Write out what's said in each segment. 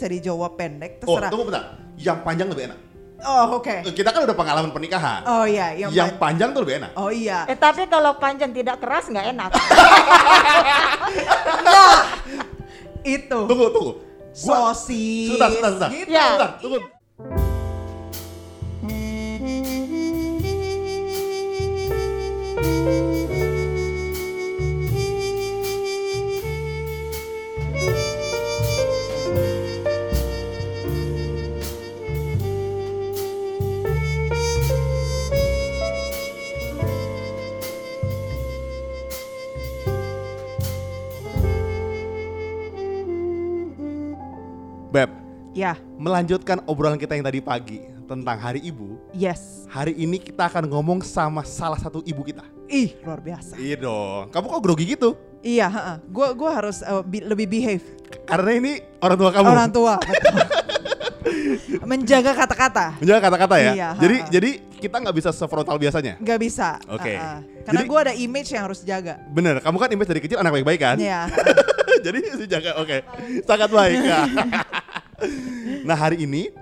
bisa dijawab pendek, Oh, terserah. tunggu bentar. Yang panjang lebih enak. Oh, oke. Kita kan udah pengalaman pernikahan. Oh iya, yang, yang pan- panjang tuh lebih enak. Oh iya. Eh tapi kalau panjang tidak keras nggak enak. Itu. Tunggu, tunggu. Gua- Sosis. Sebentar, sebentar, sebentar. Gitu. Ya. Sebentar, tunggu. Melanjutkan obrolan kita yang tadi pagi tentang Hari Ibu. yes. Hari ini kita akan ngomong sama salah satu ibu kita. Ih, luar biasa. Iya dong. Kamu kok grogi gitu? Iya, heeh. Gua gua harus uh, bi- lebih behave. Karena ini orang tua kamu. Orang tua. Menjaga kata-kata. Menjaga kata-kata ya. Iya, jadi ha-ha. jadi kita nggak bisa sefrontal biasanya. Nggak bisa. Oke. heeh. Karena Jadi- gua ada image yang harus jaga. Bener, kamu kan image dari kecil anak baik-baik kan? Iya. jadi harus dijaga. Oke. Sangat baik. nah, hari ini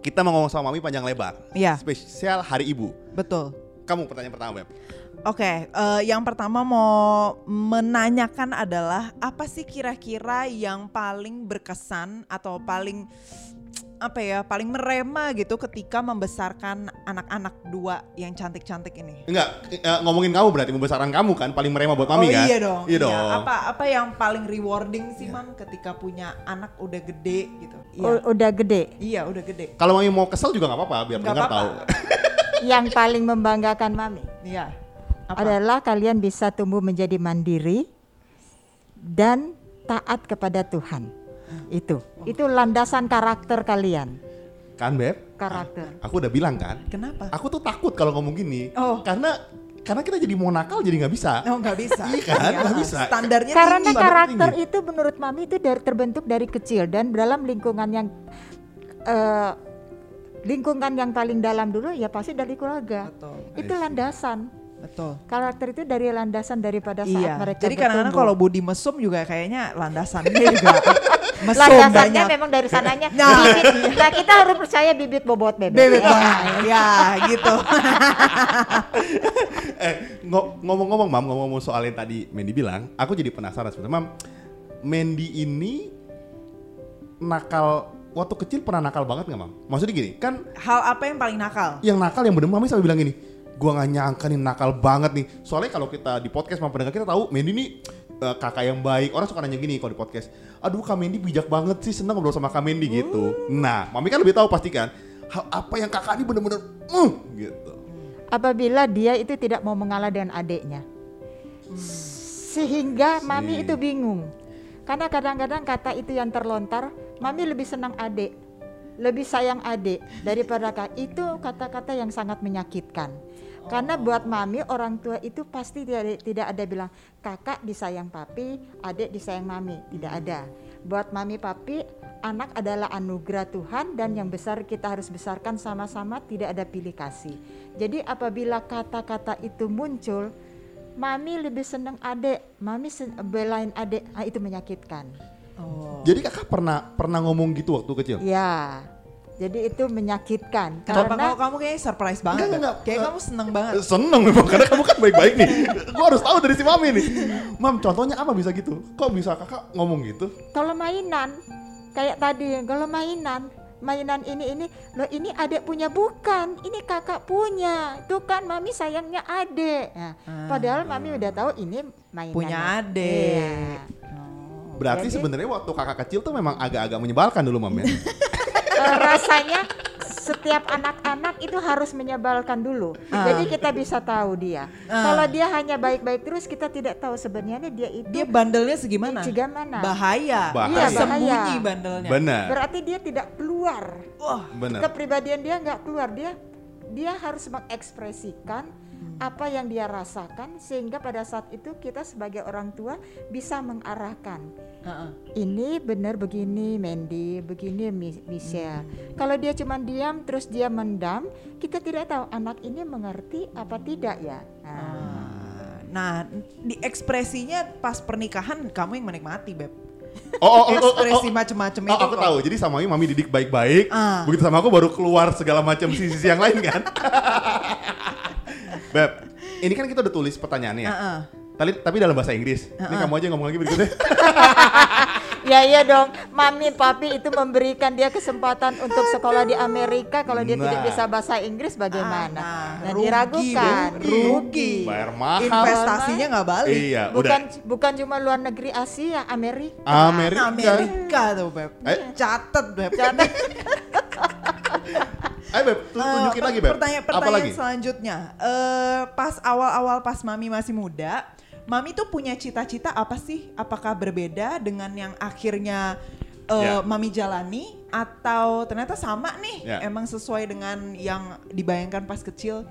kita mau ngomong sama Mami panjang lebar. Iya. Spesial Hari Ibu. Betul. Kamu pertanyaan pertama, Beb. Oke, eh, yang pertama mau menanyakan adalah apa sih kira-kira yang paling berkesan atau paling apa ya, paling merema gitu ketika membesarkan anak-anak dua yang cantik-cantik ini? Enggak, eh, ngomongin kamu berarti membesarkan kamu kan paling merema buat Mami oh kan? iya dong. Iya dong. Apa apa yang paling rewarding sih, Mam, ketika punya anak udah gede gitu? Iya. U- udah gede. Iya, udah gede. Kalau Mami mau kesel juga nggak apa-apa biar Nggak tahu. apa-apa. Yang paling membanggakan mami Iya. Apa? adalah kalian bisa tumbuh menjadi mandiri dan taat kepada Tuhan. Itu. Itu landasan karakter kalian. Kan, Beb? Karakter. Aku udah bilang kan, Kenapa? aku tuh takut kalau ngomong gini. Oh. Karena karena kita jadi mau nakal jadi nggak bisa. Oh, nggak bisa. Iya kan? Nggak bisa. Standarnya Karena tinggi. Karakter tinggi. itu menurut mami itu dari terbentuk dari kecil dan dalam lingkungan yang eh, lingkungan yang paling dalam dulu ya pasti dari keluarga. Betul. Itu landasan. Betul. Karakter itu dari landasan daripada saat Iya. mereka Jadi kadang-kadang kalau Budi mesum juga kayaknya landasannya juga mesum landasannya banyak. memang dari sananya Nah. bibit. Nah, kita harus percaya bibit bobot bebek. Bebek Ya. ya gitu. eh ngo- ngomong-ngomong mam ngomong-ngomong soal yang tadi Mandy bilang aku jadi penasaran sebenarnya mam Mandy ini nakal waktu kecil pernah nakal banget nggak mam maksudnya gini kan Hal apa yang paling nakal? yang nakal yang bener mami sampai bilang gini gua nggak nyangka nih nakal banget nih soalnya kalau kita di podcast sama pendengar kita tahu Mandy ini eh, kakak yang baik orang suka nanya gini kalau di podcast aduh kak Mandy bijak banget sih seneng ngobrol sama kak Mandy gitu nah mami kan lebih tahu pasti kan hal apa yang kakak ini bener-bener uh, gitu Apabila dia itu tidak mau mengalah dengan adiknya. Sehingga mami Si. itu bingung. Karena kadang-kadang kata itu yang terlontar, mami lebih senang adik. Lebih sayang adik daripada kak. Itu kata-kata yang sangat menyakitkan. Karena buat mami orang tua itu pasti tidak tidak ada bilang kakak disayang papi, adik disayang mami, tidak ada. Buat mami papi anak adalah anugerah Tuhan dan yang besar kita harus besarkan sama-sama tidak ada pilih kasih. Jadi apabila kata-kata itu muncul, mami lebih senang adik, mami sen- belain adik, ah, itu menyakitkan. Oh. jadi kakak pernah pernah ngomong gitu waktu kecil Ya, jadi itu menyakitkan Kenapa karena kamu, kamu kayaknya surprise banget? Enggak, enggak, Kayak enggak. kamu seneng banget. Seneng memang karena kamu kan baik-baik nih. Gua harus tahu dari si Mami nih. Mam, contohnya apa bisa gitu? Kok bisa kakak ngomong gitu? kalau mainan kayak tadi kalau mainan mainan ini ini loh ini adik punya bukan ini kakak punya tuh kan mami sayangnya adik Nah, Ah. padahal mami udah tahu ini mainan Punya adik. Iya. Oh. Berarti sebenarnya waktu kakak kecil tuh memang agak-agak menyebalkan dulu Mam rasanya setiap anak-anak itu harus menyebalkan dulu. Ah. Jadi kita bisa tahu dia. Ah. Kalau dia hanya baik-baik terus kita tidak tahu sebenarnya dia itu Dia bandelnya segimana? Bagaimana? Bahaya. Bahaya. Iya, Sembunyi bahaya. bandelnya. Benar. Berarti dia tidak keluar. Wah. Benar. Kepribadian dia nggak keluar. Dia dia harus mengekspresikan Hmm. apa yang dia rasakan sehingga pada saat itu kita sebagai orang tua bisa mengarahkan. Heeh. Ini benar begini Mandy, begini Mi- Michelle. Hmm. Kalau dia cuma diam terus dia mendam, kita tidak tahu anak ini mengerti apa tidak ya. Nah, Ah. Nah, di ekspresinya pas pernikahan kamu yang menikmati, Beb. Oh, oh, oh, oh, ekspresi oh, macem-macem Oh, itu aku kok. tahu. Jadi sama mami, mami didik baik-baik. Ah. Begitu sama aku baru keluar segala macam sisi-sisi yang lain kan. Beb, ini kan kita udah tulis pertanyaannya ya. Heeh. Tapi, tapi dalam bahasa Inggris. Ini kamu aja yang ngomong lagi berikutnya. Ya iya dong, mami papi itu memberikan dia kesempatan untuk sekolah di Amerika kalau dia tidak Nah. bisa bahasa Inggris bagaimana? Ah, Nah, rugi, diragukan, rugi. rugi. Bayar mahal. Investasinya nggak balik. Iya, Bukan udah. bukan cuma luar negeri Asia, Amerika. Amerika. Amerika tuh Beb. Eh. Catet Beb. Catat. Ayo Beb, Eh, tunjukin per- lagi Beb. Pertanyaan, Apa pertanyaan lagi? selanjutnya, eh pas awal-awal pas Mami masih muda, Mami tuh punya cita-cita apa sih? Apakah berbeda dengan yang akhirnya eh, Ya. Mami jalani atau ternyata sama nih? Ya. Emang sesuai dengan yang dibayangkan pas kecil?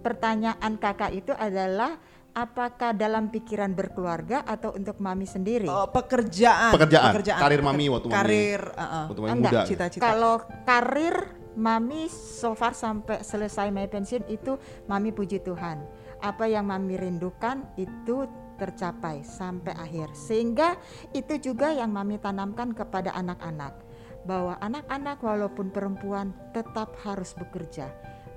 Pertanyaan kakak itu adalah apakah dalam pikiran berkeluarga atau untuk mami sendiri? Eh, pekerjaan, Pekerjaan. Karir Mami waktu Mami- karir, eh, eh. Waktu Mami Enggak, muda. cita-cita. Kalau karir mami so far sampai selesai my pensiun itu mami puji Tuhan. Apa yang mami rindukan itu tercapai sampai akhir. Sehingga itu juga yang mami tanamkan kepada anak-anak bahwa anak-anak walaupun perempuan tetap harus bekerja.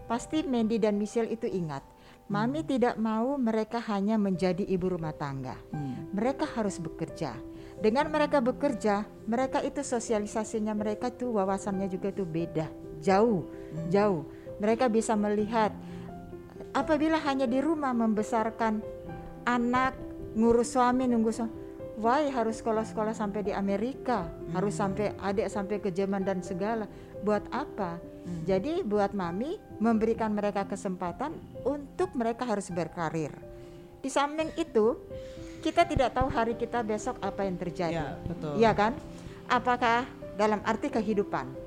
Pasti Mandy dan Michelle itu ingat, mami tidak mau mereka hanya menjadi ibu rumah tangga. Mereka harus bekerja. Dengan mereka bekerja, mereka itu sosialisasinya mereka tuh wawasannya juga tuh beda, jauh, jauh. Mereka bisa melihat apabila hanya di rumah membesarkan anak, ngurus suami, nunggu suami. Why harus sekolah-sekolah sampai di Amerika, harus sampai adik sampai ke Jerman dan segala. Buat apa? Jadi buat mami memberikan mereka kesempatan untuk mereka harus berkarir. Di samping itu, kita tidak tahu hari kita besok apa yang terjadi. Ya, betul. Iya kan? Apakah dalam arti kehidupan?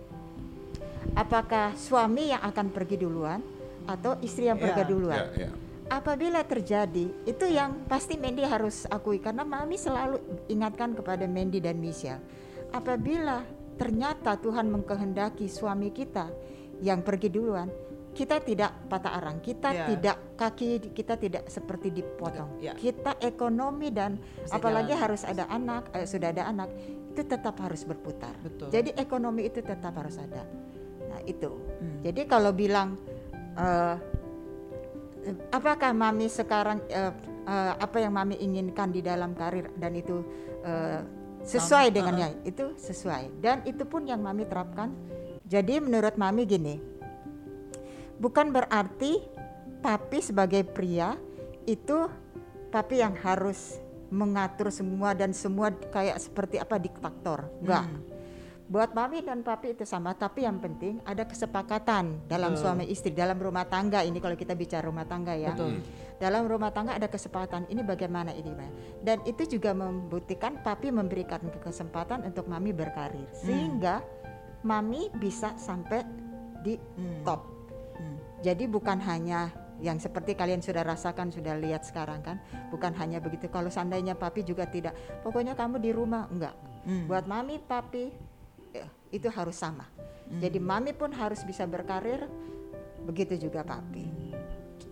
Apakah suami yang akan pergi duluan atau istri yang pergi Ya. duluan? Ya, ya. Apabila terjadi, itu yang pasti Mandy harus akui karena Mami selalu ingatkan kepada Mandy dan Michelle. Apabila ternyata Tuhan mengkehendaki suami kita yang pergi duluan, kita tidak patah arang, kita Ya. tidak kaki kita tidak seperti dipotong. Ya. Kita ekonomi dan Bisa apalagi jalan. harus ada anak, eh, sudah ada anak, itu tetap harus berputar. Betul. Jadi ekonomi itu tetap harus ada. Nah, itu. Hmm. Jadi kalau bilang eh, apakah mami sekarang eh, eh, apa yang mami inginkan di dalam karir dan itu eh, sesuai dengannya itu sesuai dan itu pun yang mami terapkan jadi menurut mami gini bukan berarti papi sebagai pria itu papi yang harus mengatur semua dan semua kayak seperti apa diktator enggak Hmm. Buat mami dan papi itu sama tapi yang penting ada kesepakatan dalam Betul. suami istri dalam rumah tangga ini kalau kita bicara rumah tangga ya Betul. dalam rumah tangga ada kesepakatan ini bagaimana ini Mbak. dan itu juga membuktikan papi memberikan kesempatan untuk mami berkarir sehingga mami bisa sampai di Hmm. top Hmm. jadi bukan hanya yang seperti kalian sudah rasakan sudah lihat sekarang kan bukan hanya begitu kalau seandainya papi juga tidak pokoknya kamu di rumah enggak Hmm. buat mami papi itu harus sama jadi mami pun harus bisa berkarir begitu juga papi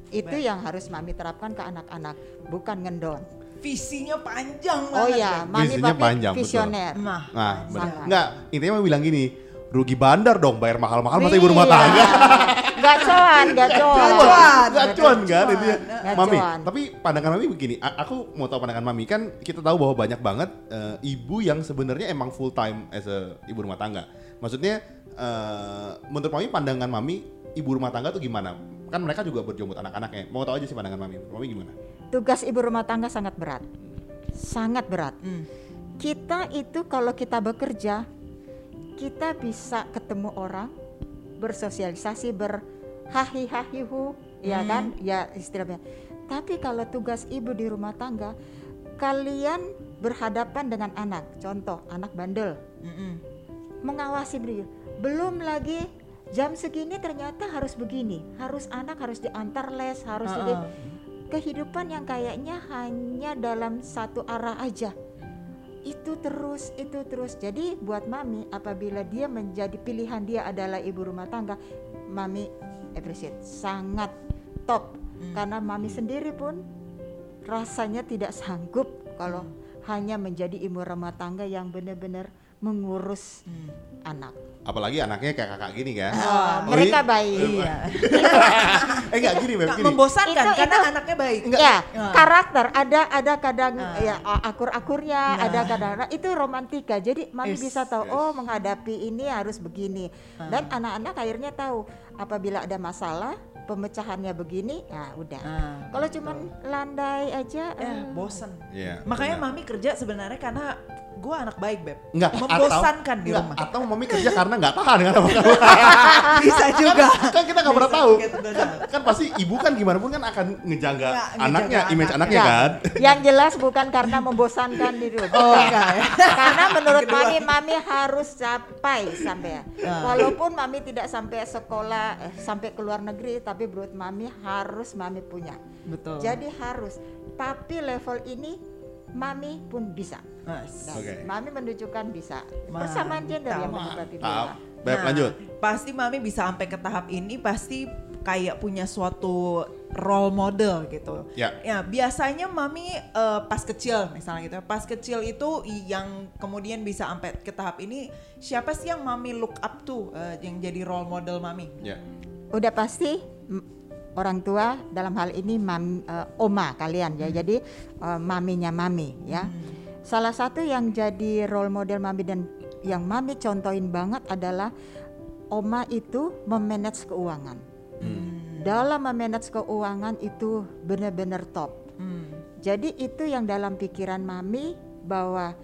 itu Baik. yang harus mami terapkan ke anak-anak bukan ngendon Visinya panjang oh banget. ya Beb. mami Visinya papi panjang, betul. visioner Nah, Nah, benar. Enggak, intinya mau bilang gini, rugi bandar dong bayar mahal-mahal masa ibu rumah Iya. tangga. Nggak cuan, nggak cuan. cuan. Nggak cuan kan. Nggak Mami, tapi pandangan Mami begini, aku mau tahu pandangan Mami kan kita tahu bahwa banyak banget eh, ibu yang sebenarnya emang full time as a ibu rumah tangga. Maksudnya eh, menurut Mami pandangan Mami ibu rumah tangga tuh gimana? Kan mereka juga berjuang buat anak-anaknya. Mau tahu aja sih pandangan Mami. Mami gimana? Tugas ibu rumah tangga sangat berat. Sangat berat. Hmm. Kita itu kalau kita bekerja, kita bisa ketemu orang, bersosialisasi, berhahi-hahihu, ya Hmm. kan? Ya istilahnya. Tapi kalau tugas ibu di rumah tangga, kalian berhadapan dengan anak. Contoh, anak bandel. Mm-mm. mengawasi beliau. Belum lagi jam segini ternyata harus begini, harus anak harus diantar les, harus ah. Kehidupan yang kayaknya hanya dalam satu arah aja. Itu terus, itu terus. Jadi buat mami apabila dia menjadi pilihan dia adalah ibu rumah tangga, mami appreciate sangat top Hmm. karena mami sendiri pun rasanya tidak sanggup kalau hanya menjadi ibu rumah tangga yang benar-benar mengurus Hmm. Anak. Apalagi anaknya kayak kakak gini kan. Ah, Oh, mereka ini- baik. Iya. eh enggak gini, Beb, gini. membosankan Itu- karena itu- anaknya baik. Ya, Ah. karakter ada ada kadang Ah. ya akur-akurnya, Nah. ada kadang nah, itu romantika. Jadi mami Yes, bisa tahu yes. oh menghadapi ini harus begini. Ah. Dan anak-anak akhirnya tahu apabila ada masalah pemecahannya begini, ya udah. Ah, Kalau cuman landai aja ya eh, bosen. Iya. Makanya benar. mami kerja sebenarnya karena gue anak baik beb. Enggak, membosankan atau, di enggak, rumah. Atau mami kerja karena nggak tahan kan. Bisa juga. kan kita nggak pernah tahu. benar. kan pasti ibu kan gimana pun kan akan ngejangga Nggak, ngejaga anaknya, image anaknya. anaknya ya. kan. Yang jelas bukan karena membosankan diri. Oh bukan. enggak ya. Karena menurut Kedua. mami, mami harus capai sampai ya. Ah. Walaupun mami tidak sampai sekolah, eh, sampai ke luar negeri, tapi menurut mami harus mami punya. Betul. Jadi harus. Tapi level ini mami pun bisa. Mas. Dan Oke. Mami menunjukkan bisa. Persamaan gender yang. Mantap. Beb, Nah, lanjut. Pasti mami bisa sampai ke tahap ini pasti kayak punya suatu role model gitu. Ya. Ya biasanya mami eh, pas kecil misalnya gitu. Pas kecil itu yang kemudian bisa sampai ke tahap ini siapa sih yang mami look up to eh, yang jadi role model mami? Ya. Udah pasti orang tua dalam hal ini mam, eh, oma kalian ya. Jadi eh, maminya mami ya. Salah satu yang jadi role model mami dan yang mami contohin banget adalah oma itu memanage keuangan. Dalam memanage keuangan itu benar-benar top. Hmm. Jadi itu yang dalam pikiran mami bahwa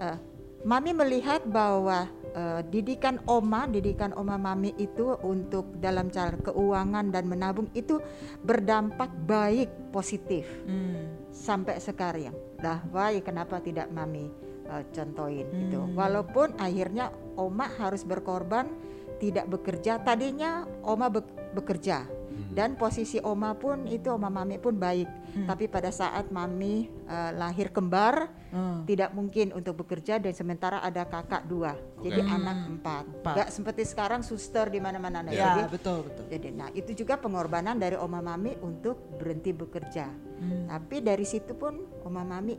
eh, mami melihat bahwa eh, didikan oma, didikan oma mami itu untuk dalam cara keuangan dan menabung itu berdampak baik positif Hmm. sampai sekarang. Lah, baik kenapa tidak mami eh, contohin itu. Hmm. Walaupun akhirnya oma harus berkorban tidak bekerja. Tadinya oma be- bekerja dan posisi oma pun itu oma mami pun baik. Tapi pada saat mami eh, lahir kembar Hmm. tidak mungkin untuk bekerja dan sementara ada kakak dua, jadi Oke. anak empat. Empat. Gak seperti sekarang suster di mana-mana. Nah, Ya Jadi betul betul. jadi nah itu juga pengorbanan dari oma mami untuk berhenti bekerja. Hmm. Tapi dari situ pun oma mami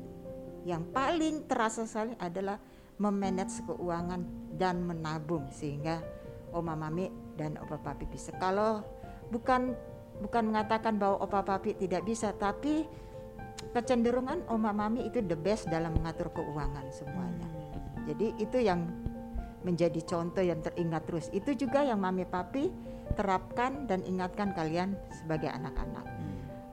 yang paling terasa sekali adalah memanage keuangan dan menabung sehingga oma mami dan opa papi bisa. Kalau bukan bukan mengatakan bahwa opa papi tidak bisa, tapi kecenderungan oma mami itu the best dalam mengatur keuangan semuanya. Jadi itu yang menjadi contoh yang teringat terus. Itu juga yang mami papi terapkan dan ingatkan kalian sebagai anak-anak.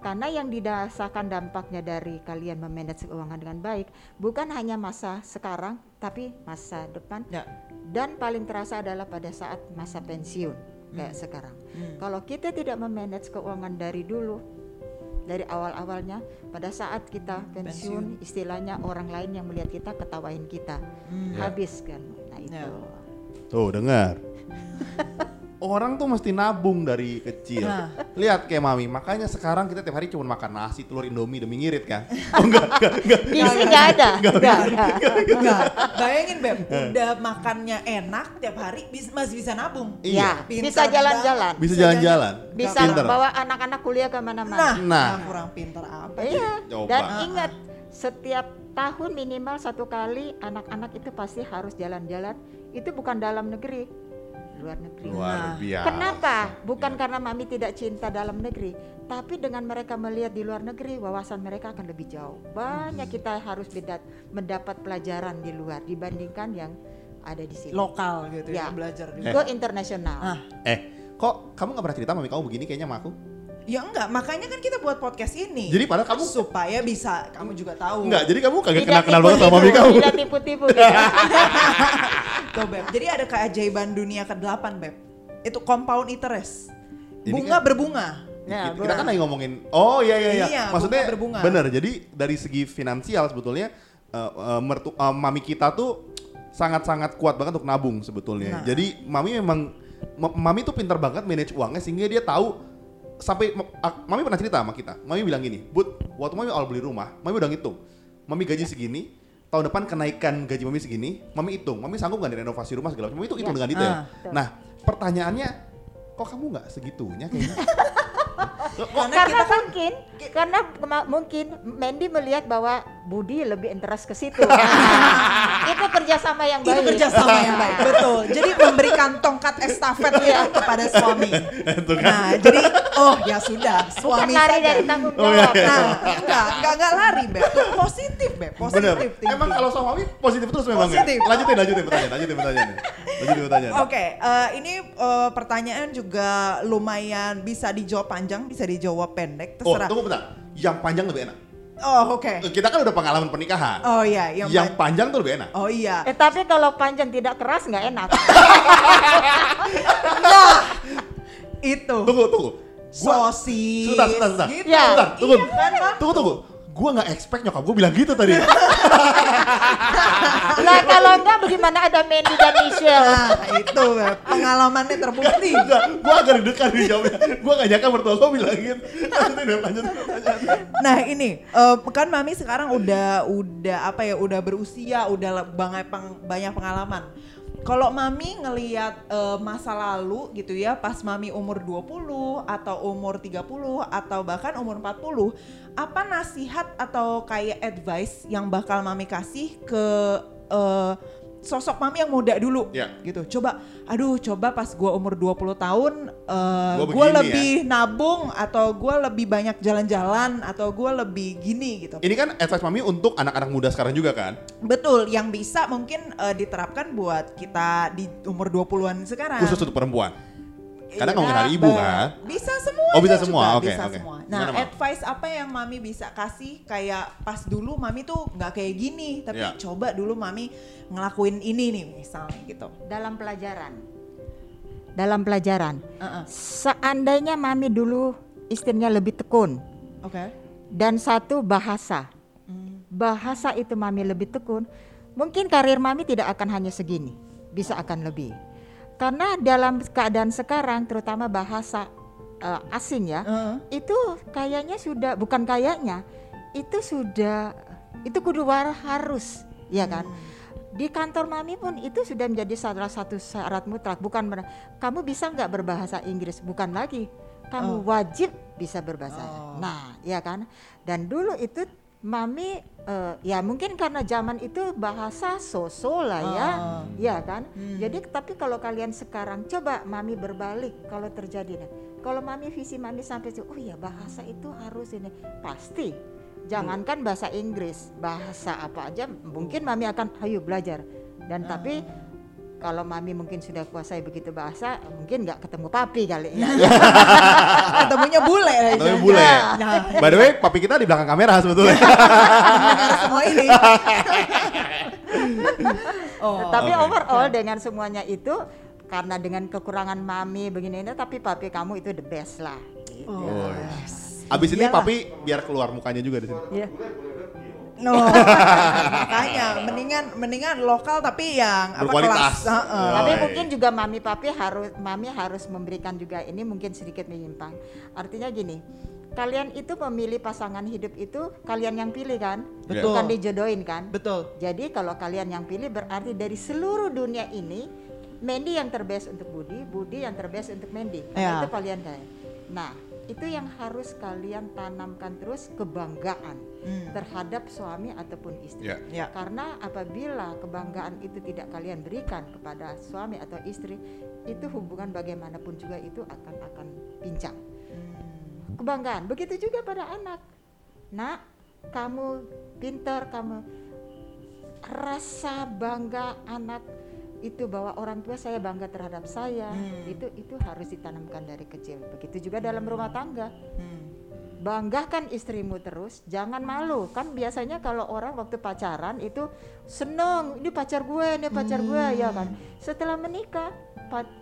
Karena yang didasarkan dampaknya dari kalian memanage keuangan dengan baik bukan hanya masa sekarang tapi masa depan Ya. dan paling terasa adalah pada saat masa pensiun kayak sekarang. Hmm. Kalau kita tidak memanage keuangan dari dulu dari awal-awalnya pada saat kita pensiun, istilahnya orang lain yang melihat kita ketawain kita Hmm. habis kan nah itu Ya. Tuh, dengar. Orang tuh mesti nabung dari kecil. Nah. Lihat kayak mami, makanya sekarang kita tiap hari cuma makan nasi, telur indomie demi ngirit kan. Oh enggak, enggak, enggak. gizi nggak ada nggak ada Enggak, bayangin Beb, udah makannya enak tiap hari bis- masih bisa nabung. Iya. ya Pintar bisa jalan-jalan. Bisa jalan-jalan. bisa Pinter. bawa anak-anak kuliah Nah, ke mana-mana Nah. kurang pintar apa? iya Coba. dan Ah, ingat setiap tahun minimal satu kali anak-anak itu pasti harus jalan-jalan itu bukan dalam negeri luar negeri Luar Nah, biasa. Kenapa? Bukan Iya. karena mami tidak cinta dalam negeri, tapi dengan mereka melihat di luar negeri, wawasan mereka akan lebih jauh. Banyak kita harus beda, mendapat pelajaran di luar dibandingkan yang ada di sini. Lokal gitu ya, Ya. belajar di Go internasional. Ah. Eh, kok kamu gak pernah cerita mami kamu begini kayaknya sama aku? Ya enggak, makanya kan kita buat podcast ini. Jadi padahal kamu supaya bisa kamu juga tahu. Enggak, jadi kamu kagak Tidak kenal-kenal banget sama mami kamu. Tidak tipu-tipu. gitu. Tuh, Beb. Jadi ada keajaiban dunia ke-8, Beb. Itu compound interest. Ini Bunga kan- berbunga. Nah, kita, kita kan lagi ngomongin oh iya iya iya, Iya, maksudnya bunga berbunga. bener jadi dari segi finansial sebetulnya eh, eh, mertu eh, mami kita tuh sangat-sangat kuat banget untuk nabung sebetulnya Nah. jadi mami memang ma- mami tuh pintar banget manage uangnya sehingga dia tahu sampai ma- mami pernah cerita sama kita. Mami bilang gini bud waktu mami awal beli rumah mami udah ngitung mami gaji segini tahun depan kenaikan gaji mami segini mami hitung. Mami sanggup nggak direnovasi rumah segala macam? Mami itu hitung Ya. dengan detail. Ah. nah pertanyaannya kok kamu nggak segitunya kayaknya? Karena karena kita kan mungkin karena mungkin Mandy melihat bahwa Budi lebih interest ke situ. Itu kerjasama yang Itu baik. kerjasama yang baik, betul. Jadi memberikan tongkat estafet ya kepada suami. Nah, jadi oh ya sudah, Bukan suami lari saja. dari tanggung Oh, iya, jawab. iya. Nah, enggak, enggak, enggak lari, Beb. Tuh, positif, Beb. Positif Bener. Emang kalau sama Mami positif terus memang ya? Positif. Lanjutin, lanjutin pertanyaan, lanjutin pertanyaan. Lanjutin pertanyaan. Oke, eh, ini eh, pertanyaan juga lumayan bisa dijawab panjang, bisa dijawab pendek, Oh, terserah. tunggu bentar. Yang panjang lebih enak. Oh, oke. Kita kan udah pengalaman pernikahan. Oh iya, yang, yang pan- panjang tuh lebih enak. Oh iya. Eh tapi kalau panjang tidak keras nggak enak. Nah, itu. Tunggu, tunggu. Gua, Sosis. Sebentar, sebentar, sebentar. Gitu. Ya. Sebentar, tunggu. Iya kan? Tunggu, tunggu. Gua nggak expect nyokap gue bilang gitu tadi. Lah kalau enggak bagaimana ada Mandy dan Michelle? Nah, itu pengalamannya terbukti. Enggak, gue agak deg-degan nih jawabnya. Gue gak nyangka mertua gue bilang gitu. Lanjutin, Beb, lanjutin pertanyaan. Nah ini eh, kan mami sekarang udah udah apa ya udah berusia udah banyak peng- banyak pengalaman. Kalau mami ngelihat eh, masa lalu gitu ya pas mami umur 20 atau umur 30 atau bahkan umur 40 apa nasihat atau kayak advice yang bakal mami kasih ke eh, sosok mami yang muda dulu Ya. gitu. Coba aduh coba pas gua umur 20 tahun eh, Gua ya. lebih nabung atau gue lebih banyak jalan-jalan atau gue lebih gini gitu. Ini kan advice mami untuk anak-anak muda sekarang juga kan? Betul, yang bisa mungkin eh, diterapkan buat kita di umur 20-an sekarang. Khusus untuk perempuan. Karena Iya, ngomongin hari ibu kan? Bisa semua. Oh, bisa semua. Oke, bisa oke. semua. Nah, Gimana, advice apa yang mami bisa kasih kayak pas dulu mami tuh nggak kayak gini, tapi Iya. coba dulu mami ngelakuin ini nih misalnya gitu. Dalam pelajaran. Dalam pelajaran. Uh-uh. Seandainya mami dulu istrinya lebih tekun Oke. dan satu bahasa. Bahasa itu mami lebih tekun, mungkin karir mami tidak akan hanya segini, bisa akan lebih. Karena dalam keadaan sekarang terutama bahasa eh, asing ya, Uh-uh. itu kayaknya sudah bukan kayaknya itu sudah itu kudu war harus ya kan? Di kantor mami pun itu sudah menjadi salah satu syarat mutlak. Bukan kamu bisa nggak berbahasa Inggris? Bukan lagi. Kamu wajib bisa berbahasa. Oh. nah ya kan? Dan dulu itu mami eh, ya mungkin karena zaman itu bahasa soso lah ya. Oh. ya kan? Jadi tapi kalau kalian sekarang coba mami berbalik kalau terjadi nah, kalau mami visi mami sampai situ, oh ya bahasa itu harus ini. Pasti. Jangankan bahasa Inggris bahasa apa aja mungkin mami akan ayo belajar. Dan tapi kalau mami mungkin sudah kuasai begitu bahasa mungkin nggak ketemu papi kali ya Ketemunya bule. Tapi bule. Nah, By the way, papi kita di belakang kamera sebetulnya. mendengar semua ini. oh. tapi Oke. overall dengan semuanya itu karena dengan kekurangan mami begini ini tapi papi kamu itu the best lah gitu. Oh, Abis ini Iyalah. papi biar keluar mukanya juga di sini. Iya. No, makanya mendingan mendingan lokal tapi yang apa kelas. Heeh. Tapi Oh, iya. mungkin juga mami papi harus mami harus memberikan juga ini mungkin sedikit menyimpang. Artinya gini, kalian itu memilih pasangan hidup itu kalian yang pilih kan, Betul. bukan dijodohin kan. Betul. Jadi kalau kalian yang pilih berarti dari seluruh dunia ini Mandy yang terbest untuk Budi, Budi yang terbest untuk Mandy. Ya. Itu kalian kayak. Nah, itu yang harus kalian tanamkan terus kebanggaan Hmm. terhadap suami ataupun istri. Ya. Ya. Karena apabila kebanggaan itu tidak kalian berikan kepada suami atau istri, itu hubungan bagaimanapun juga itu akan akan pincang. Hmm. Kebanggaan. Begitu juga pada anak. Nak, kamu pintar, kamu rasa bangga anak itu bahwa orang tua saya bangga terhadap saya. Hmm. Itu itu harus ditanamkan dari kecil. Begitu juga dalam rumah tangga Hmm. banggakan istrimu terus, jangan malu. Kan biasanya kalau orang waktu pacaran itu seneng, ini pacar gue, ini pacar gue, ya kan. Setelah menikah,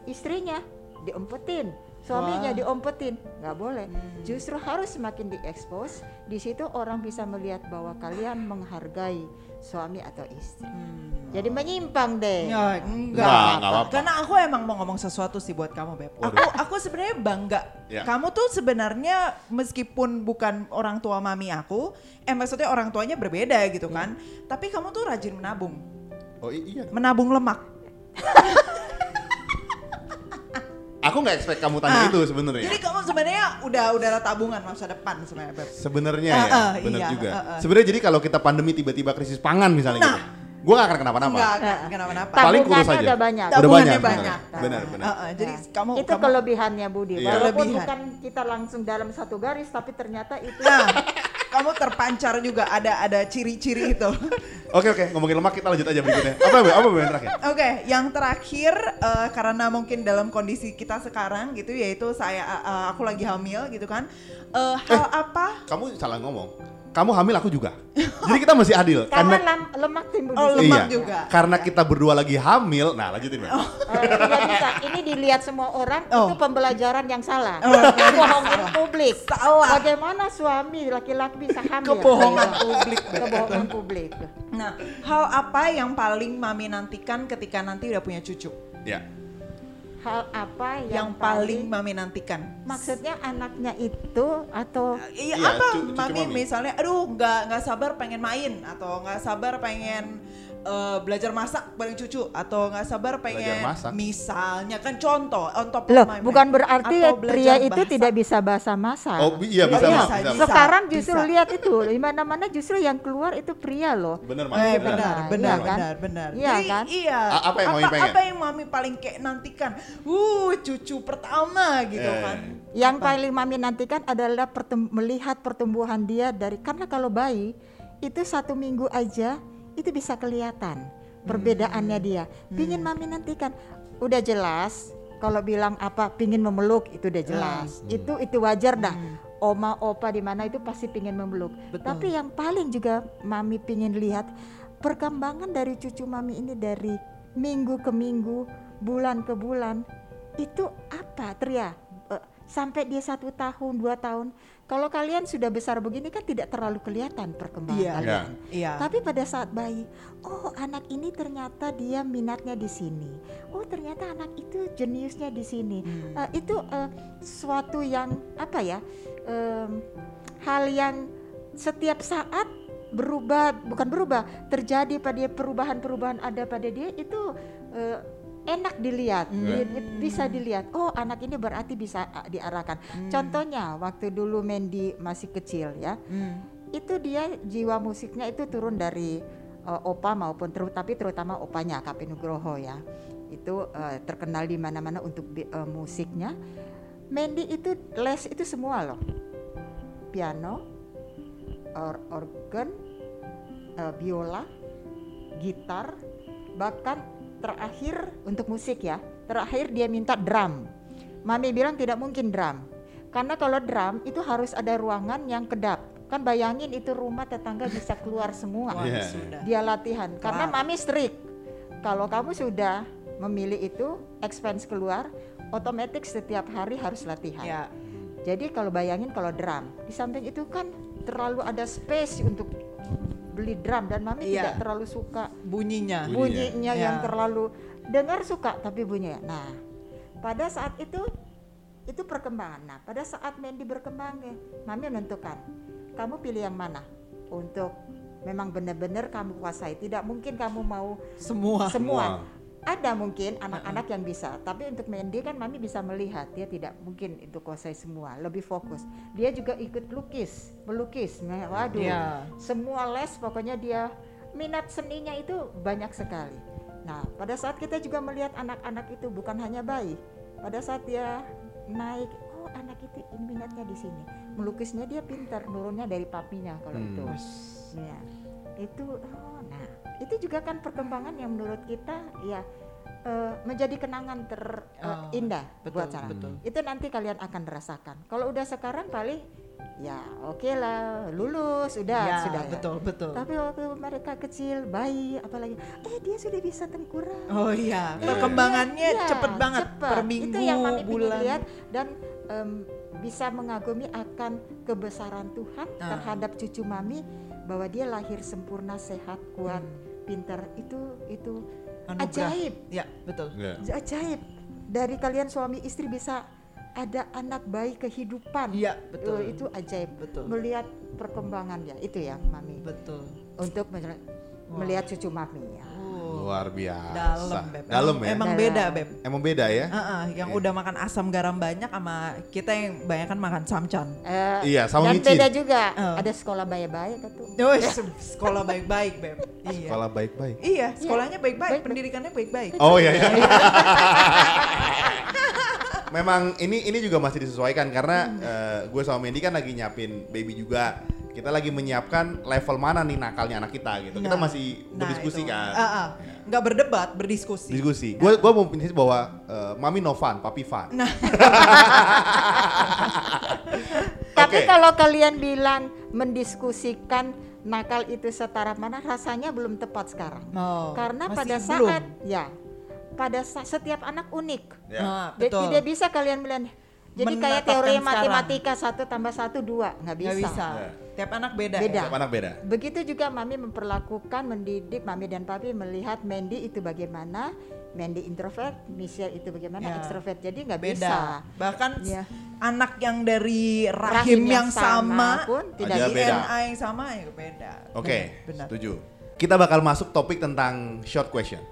istrinya diumpetin, suaminya Wah. diumpetin, nggak boleh. Justru harus semakin diekspos. Di situ orang bisa melihat bahwa kalian menghargai suami atau istri. Jadi menyimpang deh. Ya, enggak. Enggak, enggak apa-apa. Karena aku emang mau ngomong sesuatu sih buat kamu, Beb. Aku aku sebenarnya bangga. Ya. Kamu tuh sebenarnya meskipun bukan orang tua mami aku, eh maksudnya orang tuanya berbeda gitu kan. Tapi kamu tuh rajin menabung. Oh iya. Menabung lemak. Aku nggak expect kamu tanya Ah, itu sebenarnya. Jadi kamu sebenarnya udah udah ada tabungan masa depan sebenarnya. Sebenarnya Ah, ya, ah, benar iya, juga. ah, ah. Sebenarnya jadi kalau kita pandemi tiba-tiba krisis pangan misalnya Nah. gitu, gue gak akan kenapa-napa. Enggak, enggak kenapa-napa. Paling kurus aja. udah banyak. Udah Tabungannya banyak, banyak. benar, benar. Ah, ah, jadi Nah, kamu itu kamu kelebihannya Budi. Iya. Walaupun Kelebihan. bukan kita langsung dalam satu garis, tapi ternyata itu Nah, kamu terpancar juga ada ada ciri-ciri itu. Oke oke, ngomongin lemak kita lanjut aja berikutnya. Apa? Apa Be yang terakhir? Oke, yang terakhir eh, karena mungkin dalam kondisi kita sekarang gitu yaitu saya eh, aku lagi hamil gitu kan. Eh, hal apa? Kamu salah ngomong. Kamu hamil aku juga. Jadi kita masih adil karena karena lemak timbul Oh, di lemak iya, juga. Karena kita berdua lagi hamil. Nah, lanjutin. Eh, tidak bisa. Ini dilihat semua orang Oh. itu pembelajaran yang salah. Oh, Kebohongan publik. Salah. Bagaimana suami laki-laki bisa hamil? Kebohongan Iya. publik. Kebohongan publik. Nah, hal apa yang paling mami nantikan ketika nanti udah punya cucu? Ya. Hal apa Yang, yang, paling mami nantikan? maksudnya anaknya itu atau Iya, Iya, apa cu- cucu mami, mami. misalnya aduh nggak nggak sabar pengen main atau nggak sabar pengen eh, belajar masak bareng cucu atau nggak sabar pengen masak. misalnya kan contoh on top of Loh, my mind. bukan berarti pria itu bahasa. tidak bisa bahasa masak. Oh, iya bisa, Iya, bisa, Bisa. bisa. Sekarang justru bisa. lihat itu, di mana-mana justru yang keluar itu pria loh. Bener, Mak. Eh, Bener. benar, Iya benar, kan? benar, benar. Iya Jadi, kan? Iya. A- apa yang Mami pengen? Apa yang mami paling kayak nantikan? Uh, cucu pertama gitu Eh. kan. Yang Apa? paling mami nantikan adalah pertem- melihat pertumbuhan dia dari karena kalau bayi itu satu minggu aja itu bisa kelihatan perbedaannya dia. Pingin mami nantikan, udah jelas. Kalau bilang apa, pingin memeluk itu udah jelas. Itu itu wajar dah. Oma opa di mana itu pasti pingin memeluk. Betul. Tapi yang paling juga mami pingin lihat perkembangan dari cucu mami ini dari minggu ke minggu, bulan ke bulan itu apa Tria? Sampai dia satu tahun dua tahun. Kalau kalian sudah besar begini kan tidak terlalu kelihatan perkembangan Iya. kalian. Iya. Tapi pada saat bayi, oh anak ini ternyata dia minatnya di sini. Oh ternyata anak itu jeniusnya di sini. Hmm. Eh, itu eh, suatu yang apa ya? em, hal yang setiap saat berubah, bukan berubah, terjadi pada dia perubahan-perubahan ada pada dia itu eh, enak dilihat, Hmm. Di- di- bisa dilihat. Oh anak ini berarti bisa ah, diarahkan. Hmm. Contohnya waktu dulu Mandy masih kecil ya Hmm. itu dia jiwa musiknya itu turun dari uh, opa maupun ter tapi terutama opanya Kapi Nugroho ya itu uh, terkenal di mana-mana untuk uh, musiknya Mandy itu les itu semua loh piano or organ uh, biola gitar bahkan terakhir untuk musik ya. Terakhir dia minta drum. Mami bilang tidak mungkin drum. Karena kalau drum itu harus ada ruangan yang kedap. Kan bayangin itu rumah tetangga bisa keluar semua. Wah, Iya. sudah. dia latihan. Karena mami strict. Kalau kamu sudah memilih itu expense keluar otomatis setiap hari harus latihan. Ya. jadi kalau bayangin kalau drum di samping itu kan terlalu ada space untuk beli drum dan mami Iya. tidak terlalu suka Bunyinya. Bunyinya. bunyinya Ya. yang terlalu dengar suka tapi bunyinya. Nah, pada saat itu itu perkembangan. Nah, pada saat Mandy berkembang ya, mami menentukan kamu pilih yang mana untuk memang benar-benar kamu kuasai. Tidak mungkin kamu mau Semua. semua. Ada mungkin anak-anak yang bisa, tapi untuk Mandy kan mami bisa melihat dia tidak mungkin itu kuasai semua, lebih fokus. Dia juga ikut lukis, melukis. Nah, waduh, Iya. semua les pokoknya dia minat seninya itu banyak sekali. Nah, pada saat kita juga melihat anak-anak itu bukan hanya bayi, pada saat dia naik, oh anak itu minatnya di sini, melukisnya dia pintar, nurunnya dari papinya kalau Hmm. itu. Ya, itu oh nah itu juga kan perkembangan yang menurut kita ya eh, menjadi kenangan Oh, terindah betul, buat saya. betul. Itu nanti kalian akan rasakan. Kalau udah sekarang paling ya oke lah lulus Ya, sudah ya. betul, betul. Tapi waktu mereka kecil bayi apalagi eh dia sudah bisa tengkurap. Oh iya, Eh, perkembangannya iya, cepet banget cepet. per minggu, Itu yang mami bulan. lihat dan em, bisa mengagumi akan kebesaran Tuhan Ah. terhadap cucu mami bahwa dia lahir sempurna, sehat, kuat, Hmm. Pintar. Itu itu Anugerah. ajaib, Ya, betul. Iya. ajaib. Dari kalian suami istri bisa ada anak bayi kehidupan. Iya, betul. Eh, itu ajaib. Betul. Melihat perkembangannya itu ya, mami. Betul. Untuk melihat cucu mami ya. Luar biasa. Dalam, Beb. Dalam Emang- ya. Emang Dalam. beda, Beb. Emang beda ya? Heeh, yang udah makan asam garam banyak sama kita yang banyak kan makan samcan. Eh, Iya, sama dan micin. beda juga. Oh. Ada sekolah baik-baik tuh. Oh, sekolah baik-baik, Beb. Iya. Sekolah baik-baik. Iya, sekolahnya baik-baik, pendidikannya baik-baik. Oh iya iya. Memang ini ini juga masih disesuaikan karena eh, gue sama Mendy kan lagi nyiapin baby juga. Kita lagi menyiapkan level mana nih nakalnya anak kita gitu. kita Nah, masih nah berdiskusi itu. kan. Ah, ah. Nggak berdebat, berdiskusi. Diskusi. Gue gue mau prinsip bahwa eh, mami no fun, papi fun. Nah, Tapi Oke. kalau kalian bilang mendiskusikan nakal itu setara mana rasanya belum tepat sekarang. Oh, Karena masih pada belum. saat ya pada saat setiap anak unik. Ya. Ah, Jadi betul. Tidak bisa kalian bilang jadi kayak teori sekarang. matematika satu tambah satu dua nggak bisa. Nggak bisa. Ya. Tiap anak beda. Beda. ya? Setiap anak beda. Begitu juga Mami memperlakukan, mendidik Mami dan Papi melihat Mandy itu bagaimana, Mandy introvert, Michelle itu bagaimana Ya. ekstrovert. Jadi nggak Beda. bisa. Bahkan Ya. anak yang dari rahim, Rahim yang, yang sama, sama pun tidak Aja beda. DNA yang sama ya beda. Oke, Benar. setuju. Kita bakal masuk topik tentang short question.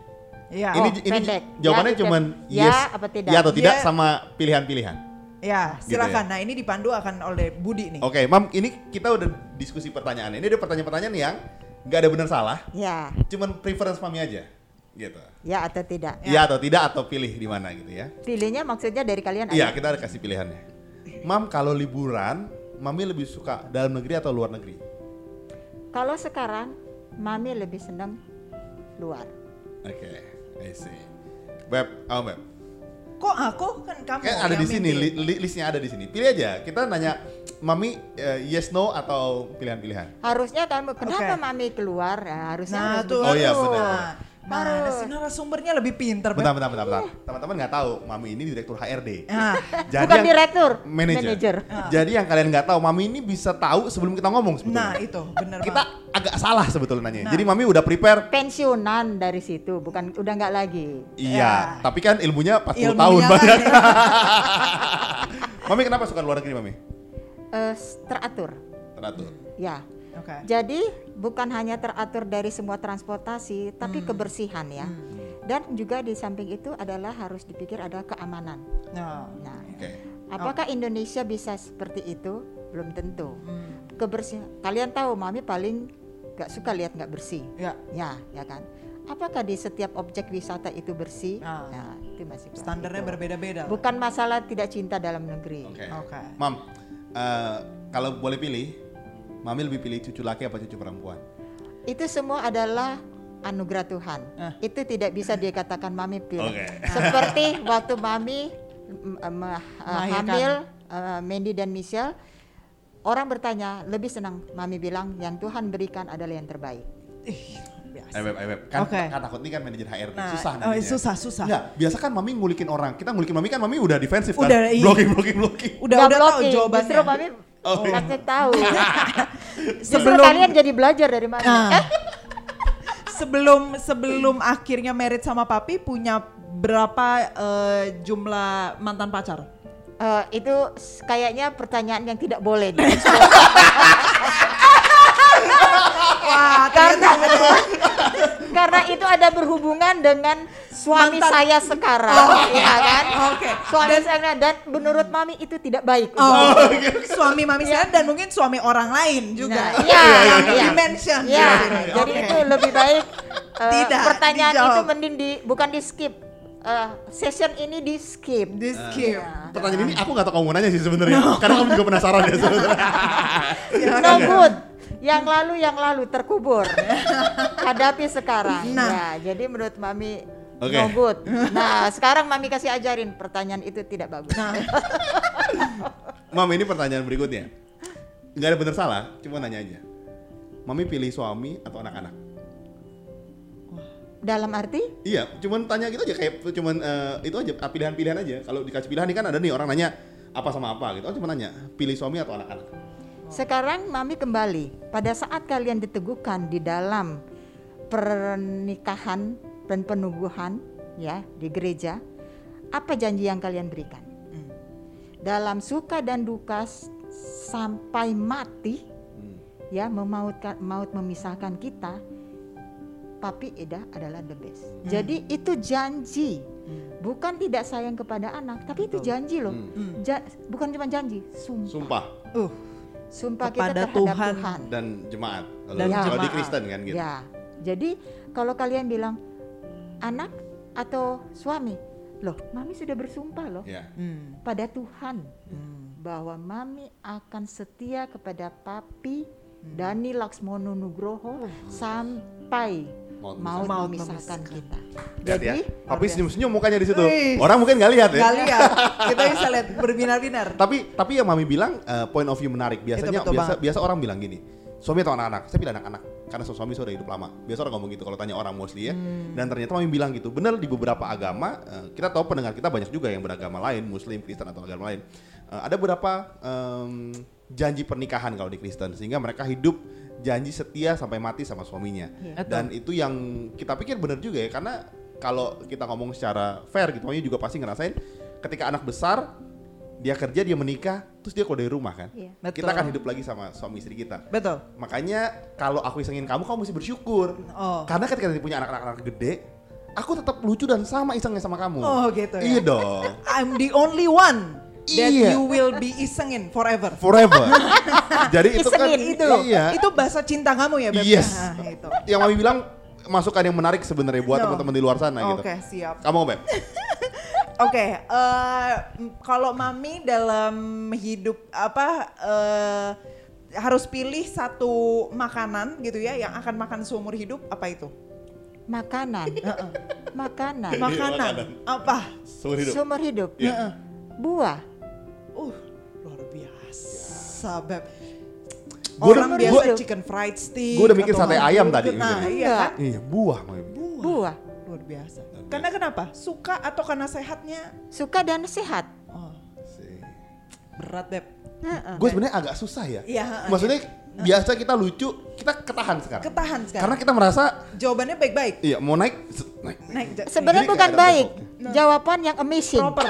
Iya. ini Oh, ini pendek. jawabannya Ya, cuman ya yes apa tidak? ya atau tidak Ya. sama pilihan-pilihan. Ya, Gitu ya. silakan. Nah, ini dipandu akan oleh Budi nih. Oke, Mam, ini kita udah diskusi pertanyaan. Ini ada pertanyaan-pertanyaan yang nggak ada benar salah, Ya, cuman preference Mami aja. Gitu. ya atau tidak. Iya atau tidak atau pilih di mana gitu ya. Pilihnya maksudnya dari kalian Iya, kita ada kasih pilihannya. Mam, kalau liburan, Mami lebih suka dalam negeri atau luar negeri? Kalau sekarang Mami lebih senang luar. Oke, I see. Beb, oh Beb. Kok aku kan kamu Kan ada yang di sini, li- li- listnya ada di sini. Pilih aja. Kita nanya, Mami eh, yes no atau pilihan-pilihan? Harusnya kamu kenapa Oke. Mami keluar? Ya, harusnya Nah, harus tuh. Oh iya, tuh. benar. Mana sih narasumbernya lebih pinter, Beb? Bentar, bentar, bentar, bentar. Teman-teman nggak tahu, Mami ini direktur HRD. Nah, Jadi Bukan yang- direktur, manager. manager. Jadi yang kalian nggak tahu, Mami ini bisa tahu sebelum kita ngomong sebetulnya. nah itu bener kita agak salah sebetulnya nanya. Nah. Jadi Mami udah prepare. Pensiunan dari situ, bukan udah nggak lagi. Iya, Ya. tapi kan ilmunya 40 Ilmunya tahun kan, banyak. ya. Mami kenapa suka luar negeri, Mami? Eh, teratur. Teratur. Ya. Oke. Jadi bukan hanya teratur dari semua transportasi, tapi kebersihan ya. Dan juga di samping itu adalah harus dipikir ada keamanan. Nah, Nah, Oke. apakah Indonesia bisa seperti itu? Belum tentu. hmm, Kebersihan. Kalian tahu, mami paling gak suka lihat nggak bersih. ya Ya, ya kan. Apakah di setiap objek wisata itu bersih? Ah. Nah, itu masih kurang standarnya itu. berbeda-beda. Bukan masalah tidak cinta dalam negeri. Oke. Oke. Mam, eh, kalau boleh pilih, Mami lebih pilih cucu laki apa cucu perempuan? Itu semua adalah anugerah Tuhan. Ah. Itu tidak bisa dikatakan mami pilih. Oke. Seperti waktu mami uh, hamil uh, Mandy dan Michelle, orang bertanya lebih senang mami bilang yang Tuhan berikan adalah yang terbaik. Ih, biasa. Eh, Beb, eh, Beb. Kan, Oke. kan takut nih kan manajer HRD. Nah, susah oh, susah, susah. Nggak, biasa kan Mami ngulikin orang. Kita ngulikin Mami kan Mami udah defensif kan. Udah, iya. Blocking, blocking, blocking. Udah udah tahu blocking, jawabannya. Justru mami Oh, iya. tahu. Justru Sebelum- kalian jadi belajar dari mami. Nah, Eh, sebelum sebelum akhirnya merit sama papi punya berapa eh, jumlah mantan pacar? eh, itu kayaknya pertanyaan yang tidak boleh. di- Wah, karena karena itu ada berhubungan dengan suami Mantan- saya sekarang, Oh, ya kan? Oke. Suami saya dan menurut mami itu tidak baik. Oh, suami mami saya dan mungkin suami orang lain juga. Nah, iya, yang iya. di-mention di Ya, sini. jadi itu lebih baik eh, Tidak pertanyaan dijawab. itu mending di bukan di skip. Eh, session ini di skip. di skip. Pertanyaan ini aku nggak tahu kamu mau nanya sih sebenarnya. Karena kamu juga penasaran ya sebenarnya. No good. Yang lalu yang lalu terkubur. Hadapi sekarang. Nah. Ya, jadi menurut mami Oke. no good. Nah, sekarang mami kasih ajarin pertanyaan itu tidak bagus. Nah, Mam ini pertanyaan berikutnya. Nggak ada bener salah, cuma nanya aja. Mami pilih suami atau anak-anak? Dalam arti Iya, cuman tanya gitu aja kayak cuman eh, itu aja pilihan-pilihan aja. Kalau dikasih pilihan nih kan ada nih orang nanya apa sama apa gitu. Oh cuma nanya pilih suami atau anak-anak. Sekarang mami kembali pada saat kalian diteguhkan di dalam pernikahan dan penubuhan ya di gereja, apa janji yang kalian berikan? Dalam suka dan duka sampai mati Hmm. ya memautkan maut memisahkan kita. papi Eda adalah the best. Jadi itu janji, bukan tidak sayang kepada anak, tapi itu janji loh. Hmm. Hmm. Ja- bukan cuma janji, sumpah. Sumpah Uh, Sumpah Kepada kita terhadap Tuhan. Tuhan. dan jemaat. Kalau, Dan kalau di jemaat. Kristen kan gitu. Ya, jadi kalau kalian bilang anak atau suami, loh, mami sudah bersumpah loh Ya. hmm, pada Tuhan hmm. bahwa mami akan setia kepada papi Dani Laksmono Nugroho sampai Mau Maut memisahkan kita. Lihat ya. Jadi Papi senyum-senyum mukanya di situ. Wih. Orang mungkin nggak lihat ya. Nggak lihat, kita bisa lihat berbinar-binar. Tapi tapi yang mami bilang eh, point of view menarik. Biasanya biasa banget. biasa orang bilang gini. Suami atau anak-anak? Saya pilih anak-anak karena suami saya udah hidup lama. Biasa orang ngomong gitu kalau tanya orang mostly ya. Hmm. Dan ternyata mami bilang gitu. Benar di beberapa agama eh, kita tahu pendengar kita banyak juga yang beragama lain, Muslim, Kristen atau agama lain. Eh, ada beberapa em, janji pernikahan kalau di Kristen sehingga mereka hidup janji setia sampai mati sama suaminya. Iya. Dan itu yang kita pikir benar juga ya karena kalau kita ngomong secara fair gitu, mami juga pasti ngerasain ketika anak besar dia kerja dia menikah terus dia keluar dari rumah kan Iya. Betul. kita akan hidup lagi sama suami istri kita Betul. makanya kalau aku isengin kamu kamu mesti bersyukur Oh. karena ketika nanti punya anak-anak gede aku tetap lucu dan sama isengnya sama kamu Oh, gitu ya. iya dong I'm the only one that Iya. you will be isengin forever. forever jadi itu kan Isengin. Itu loh. iya Itu bahasa cinta kamu ya, Beb? Yes. Nah, itu. yang mami bilang masukan yang menarik sebenarnya buat No. teman-teman di luar sana gitu Oke, siap. kamu Beb Oke, eh, m- kalau mami dalam hidup apa eh, harus pilih satu makanan gitu ya yang akan makan seumur hidup apa itu? makanan, Heeh. makanan, makanan. makanan. Apa? seumur hidup seumur hidup, Iya. Heeh. buah. Uh, luar biasa, Beb. Gua Orang udah- biasa gua- chicken fried steak. gua udah mikir sate ayam tadi Nah, iya kan? iya buah Buah. Buah. Luar biasa. Karena kenapa? Suka atau karena sehatnya? Suka dan sehat. Oh, berat, Beb. Heeh. gue sebenarnya agak susah ya Iya, heeh, maksudnya biasa kita lucu kita ketahan sekarang Ketahan sekarang. karena kita merasa Jawabannya baik-baik. iya mau naik naik Naik. Sebenarnya bukan baik, besoknya. jawaban yang amazing. proper.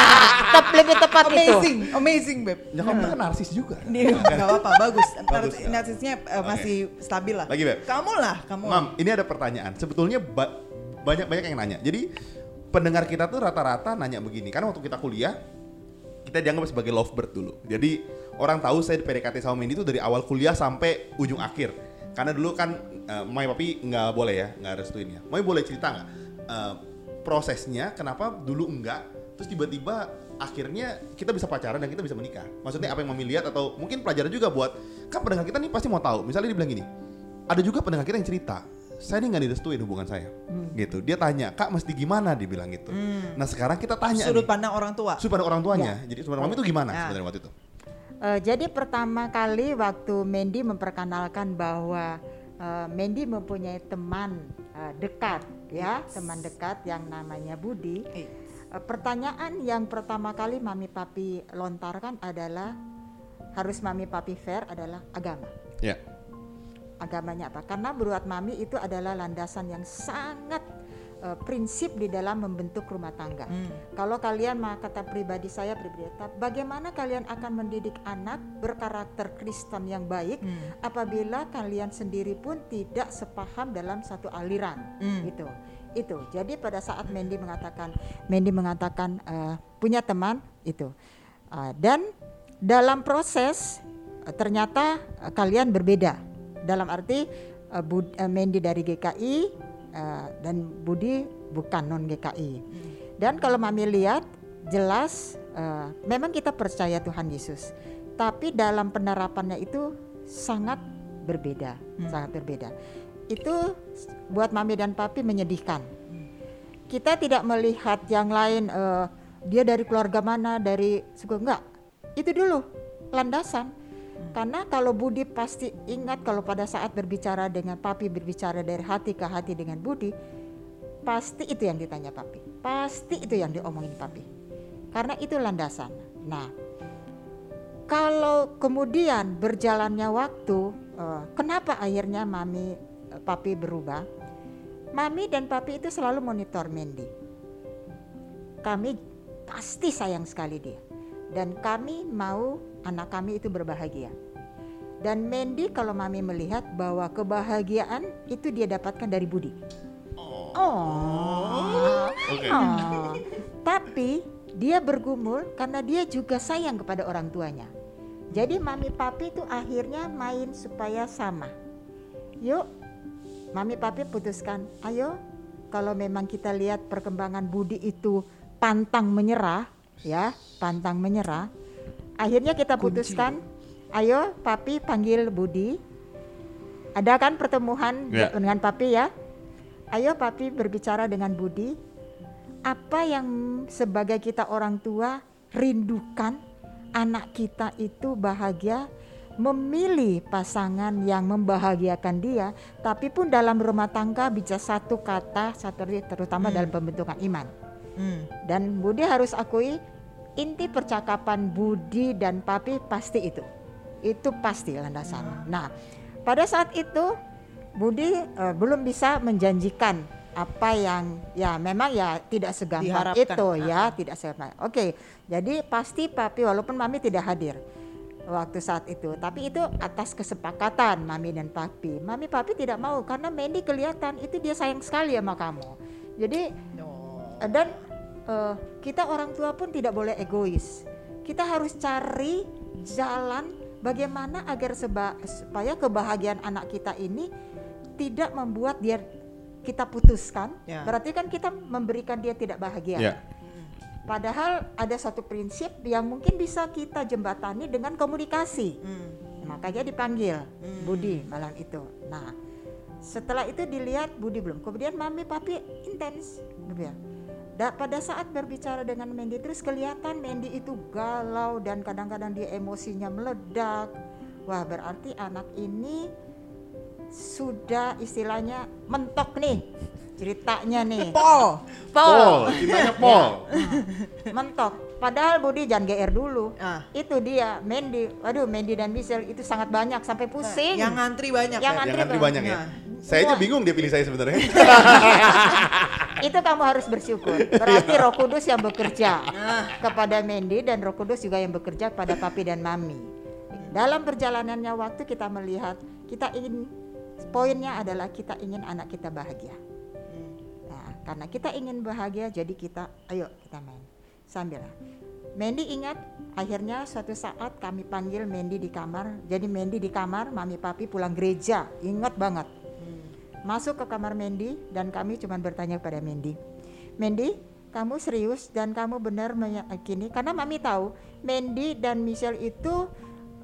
Tetap lebih tepat itu. amazing, amazing, Beb. ya kamu kan narsis juga Nih, gak apa-apa, bagus. Bagus, kan? narsisnya eh, masih stabil lah. Lagi, Beb. Kamu lah, kamu. mam ini ada pertanyaan sebetulnya ba- banyak banyak yang nanya jadi pendengar kita tuh rata-rata nanya begini karena waktu kita kuliah kita dianggap sebagai lovebird dulu jadi orang tahu saya di PDKT sama Mendy itu dari awal kuliah sampai ujung akhir. Karena dulu kan uh, Mai Papi nggak boleh ya nggak restuin ya. Mai boleh cerita nggak eh, prosesnya kenapa dulu enggak terus tiba-tiba akhirnya kita bisa pacaran dan kita bisa menikah. Maksudnya apa yang Mami lihat atau mungkin pelajaran juga buat kan pendengar kita nih pasti mau tahu. Misalnya dia bilang gini ada juga pendengar kita yang cerita saya ini nggak direstuin hubungan saya. Gitu. Dia tanya kak mesti gimana? Dia bilang gitu. Nah sekarang kita tanya Sudut pandang orang tua. sudut pandang orang tuanya. Jadi sudut pandang mami itu gimana Nah. sebenarnya waktu itu Eh, jadi pertama kali waktu Mendy memperkenalkan bahwa eh, Mendy mempunyai teman eh, dekat ya, teman dekat yang namanya Budi. Eh, Eh, pertanyaan yang pertama kali Mami Papi lontarkan adalah harus Mami Papi fair adalah agama. ya Agamanya apa? Karena buat Mami itu adalah landasan yang sangat eh, prinsip di dalam membentuk rumah tangga. hmm. Kalau kalian kata pribadi saya pribadi bagaimana kalian akan mendidik anak berkarakter Kristen yang baik Hmm. apabila kalian sendiri pun tidak sepaham dalam satu aliran Hmm. itu itu jadi pada saat Mendy mengatakan Mendy mengatakan eh, punya teman itu Eh, dan dalam proses eh, ternyata eh, kalian berbeda dalam arti Bud- eh, Mendy dari GKI eh, dan Budi bukan non GKI dan kalau Mami lihat jelas eh, memang kita percaya Tuhan Yesus. Tapi dalam penerapannya itu sangat berbeda sangat berbeda. Itu buat Mami dan Papi menyedihkan. Kita tidak melihat yang lain eh, dia dari keluarga mana dari suku enggak. Itu dulu landasan karena kalau Budi pasti ingat kalau pada saat berbicara dengan Papi berbicara dari hati ke hati dengan Budi pasti itu yang ditanya Papi pasti itu yang diomongin Papi karena itu landasan nah kalau kemudian berjalannya waktu eh, kenapa akhirnya Mami eh, Papi berubah Mami dan Papi itu selalu monitor Mendy. Kami pasti sayang sekali dia. Dan kami mau anak kami itu berbahagia. Dan Mandy kalau Mami melihat bahwa kebahagiaan itu dia dapatkan dari Budi. Oh. Oke. Oh. Tapi dia bergumul karena dia juga sayang kepada orang tuanya. Jadi mami papi itu akhirnya main supaya sama. Yuk, mami papi putuskan, ayo kalau memang kita lihat perkembangan Budi itu pantang menyerah, ya, pantang menyerah. Akhirnya kita putuskan, ayo papi panggil Budi. Ada kan pertemuan Ya. dengan papi ya? Ayo papi berbicara dengan Budi. Apa yang sebagai kita orang tua rindukan anak kita itu bahagia memilih pasangan yang membahagiakan dia, tapi pun dalam rumah tangga bisa satu kata, satu terutama dalam pembentukan iman. Hmm. Dan Budi harus akui inti percakapan Budi dan Papi pasti itu. Itu pasti landasan. Nah, pada saat itu Budi eh, belum bisa menjanjikan apa yang ya memang ya tidak segampang Diharapkan. itu ya, Ah. tidak segampang. Oke, jadi pasti Papi walaupun Mami tidak hadir waktu saat itu, tapi itu atas kesepakatan Mami dan Papi. Mami Papi tidak mau karena Mandy kelihatan itu dia sayang sekali sama kamu. Jadi. Eh, dan eh, kita orang tua pun tidak boleh egois. Kita harus cari jalan bagaimana agar seba- supaya kebahagiaan anak kita ini tidak membuat dia kita putuskan. Ya. Berarti kan kita memberikan dia tidak bahagia. Ya. Padahal ada satu prinsip yang mungkin bisa kita jembatani dengan komunikasi. Hmm. Makanya dipanggil Budi malam itu. Nah, setelah itu dilihat Budi belum. Kemudian mami papi intens. gitu ya. Da- pada saat berbicara dengan Mandy terus kelihatan Mandy itu galau dan kadang-kadang dia emosinya meledak. Wah, berarti anak ini sudah istilahnya mentok nih ceritanya nih. Paul. Paul, cintanya Paul. mentok. Padahal Budi jangan GR dulu. Ah. Itu dia Mandy. Waduh, Mandy dan Michelle itu sangat banyak sampai pusing. Yang ngantri banyak Yang ya. ngantri Yang ngantri banyak ya. Nah. Saya aja bingung dia pilih saya sebenarnya. itu kamu harus bersyukur. Berarti Roh Kudus yang bekerja kepada Mandy dan Roh Kudus juga yang bekerja kepada papi dan mami. Dalam perjalanannya waktu kita melihat kita ingin poinnya adalah kita ingin anak kita bahagia. Karena kita ingin bahagia jadi kita ayo kita main. Sambil Mandy ingat akhirnya suatu saat kami panggil Mandy di kamar. Jadi Mandy di kamar, mami papi pulang gereja. Ingat banget. Masuk ke kamar Mandy dan kami cuma bertanya kepada Mandy. Mandy, kamu serius dan kamu benar meyakini karena mami tahu Mandy dan Michelle itu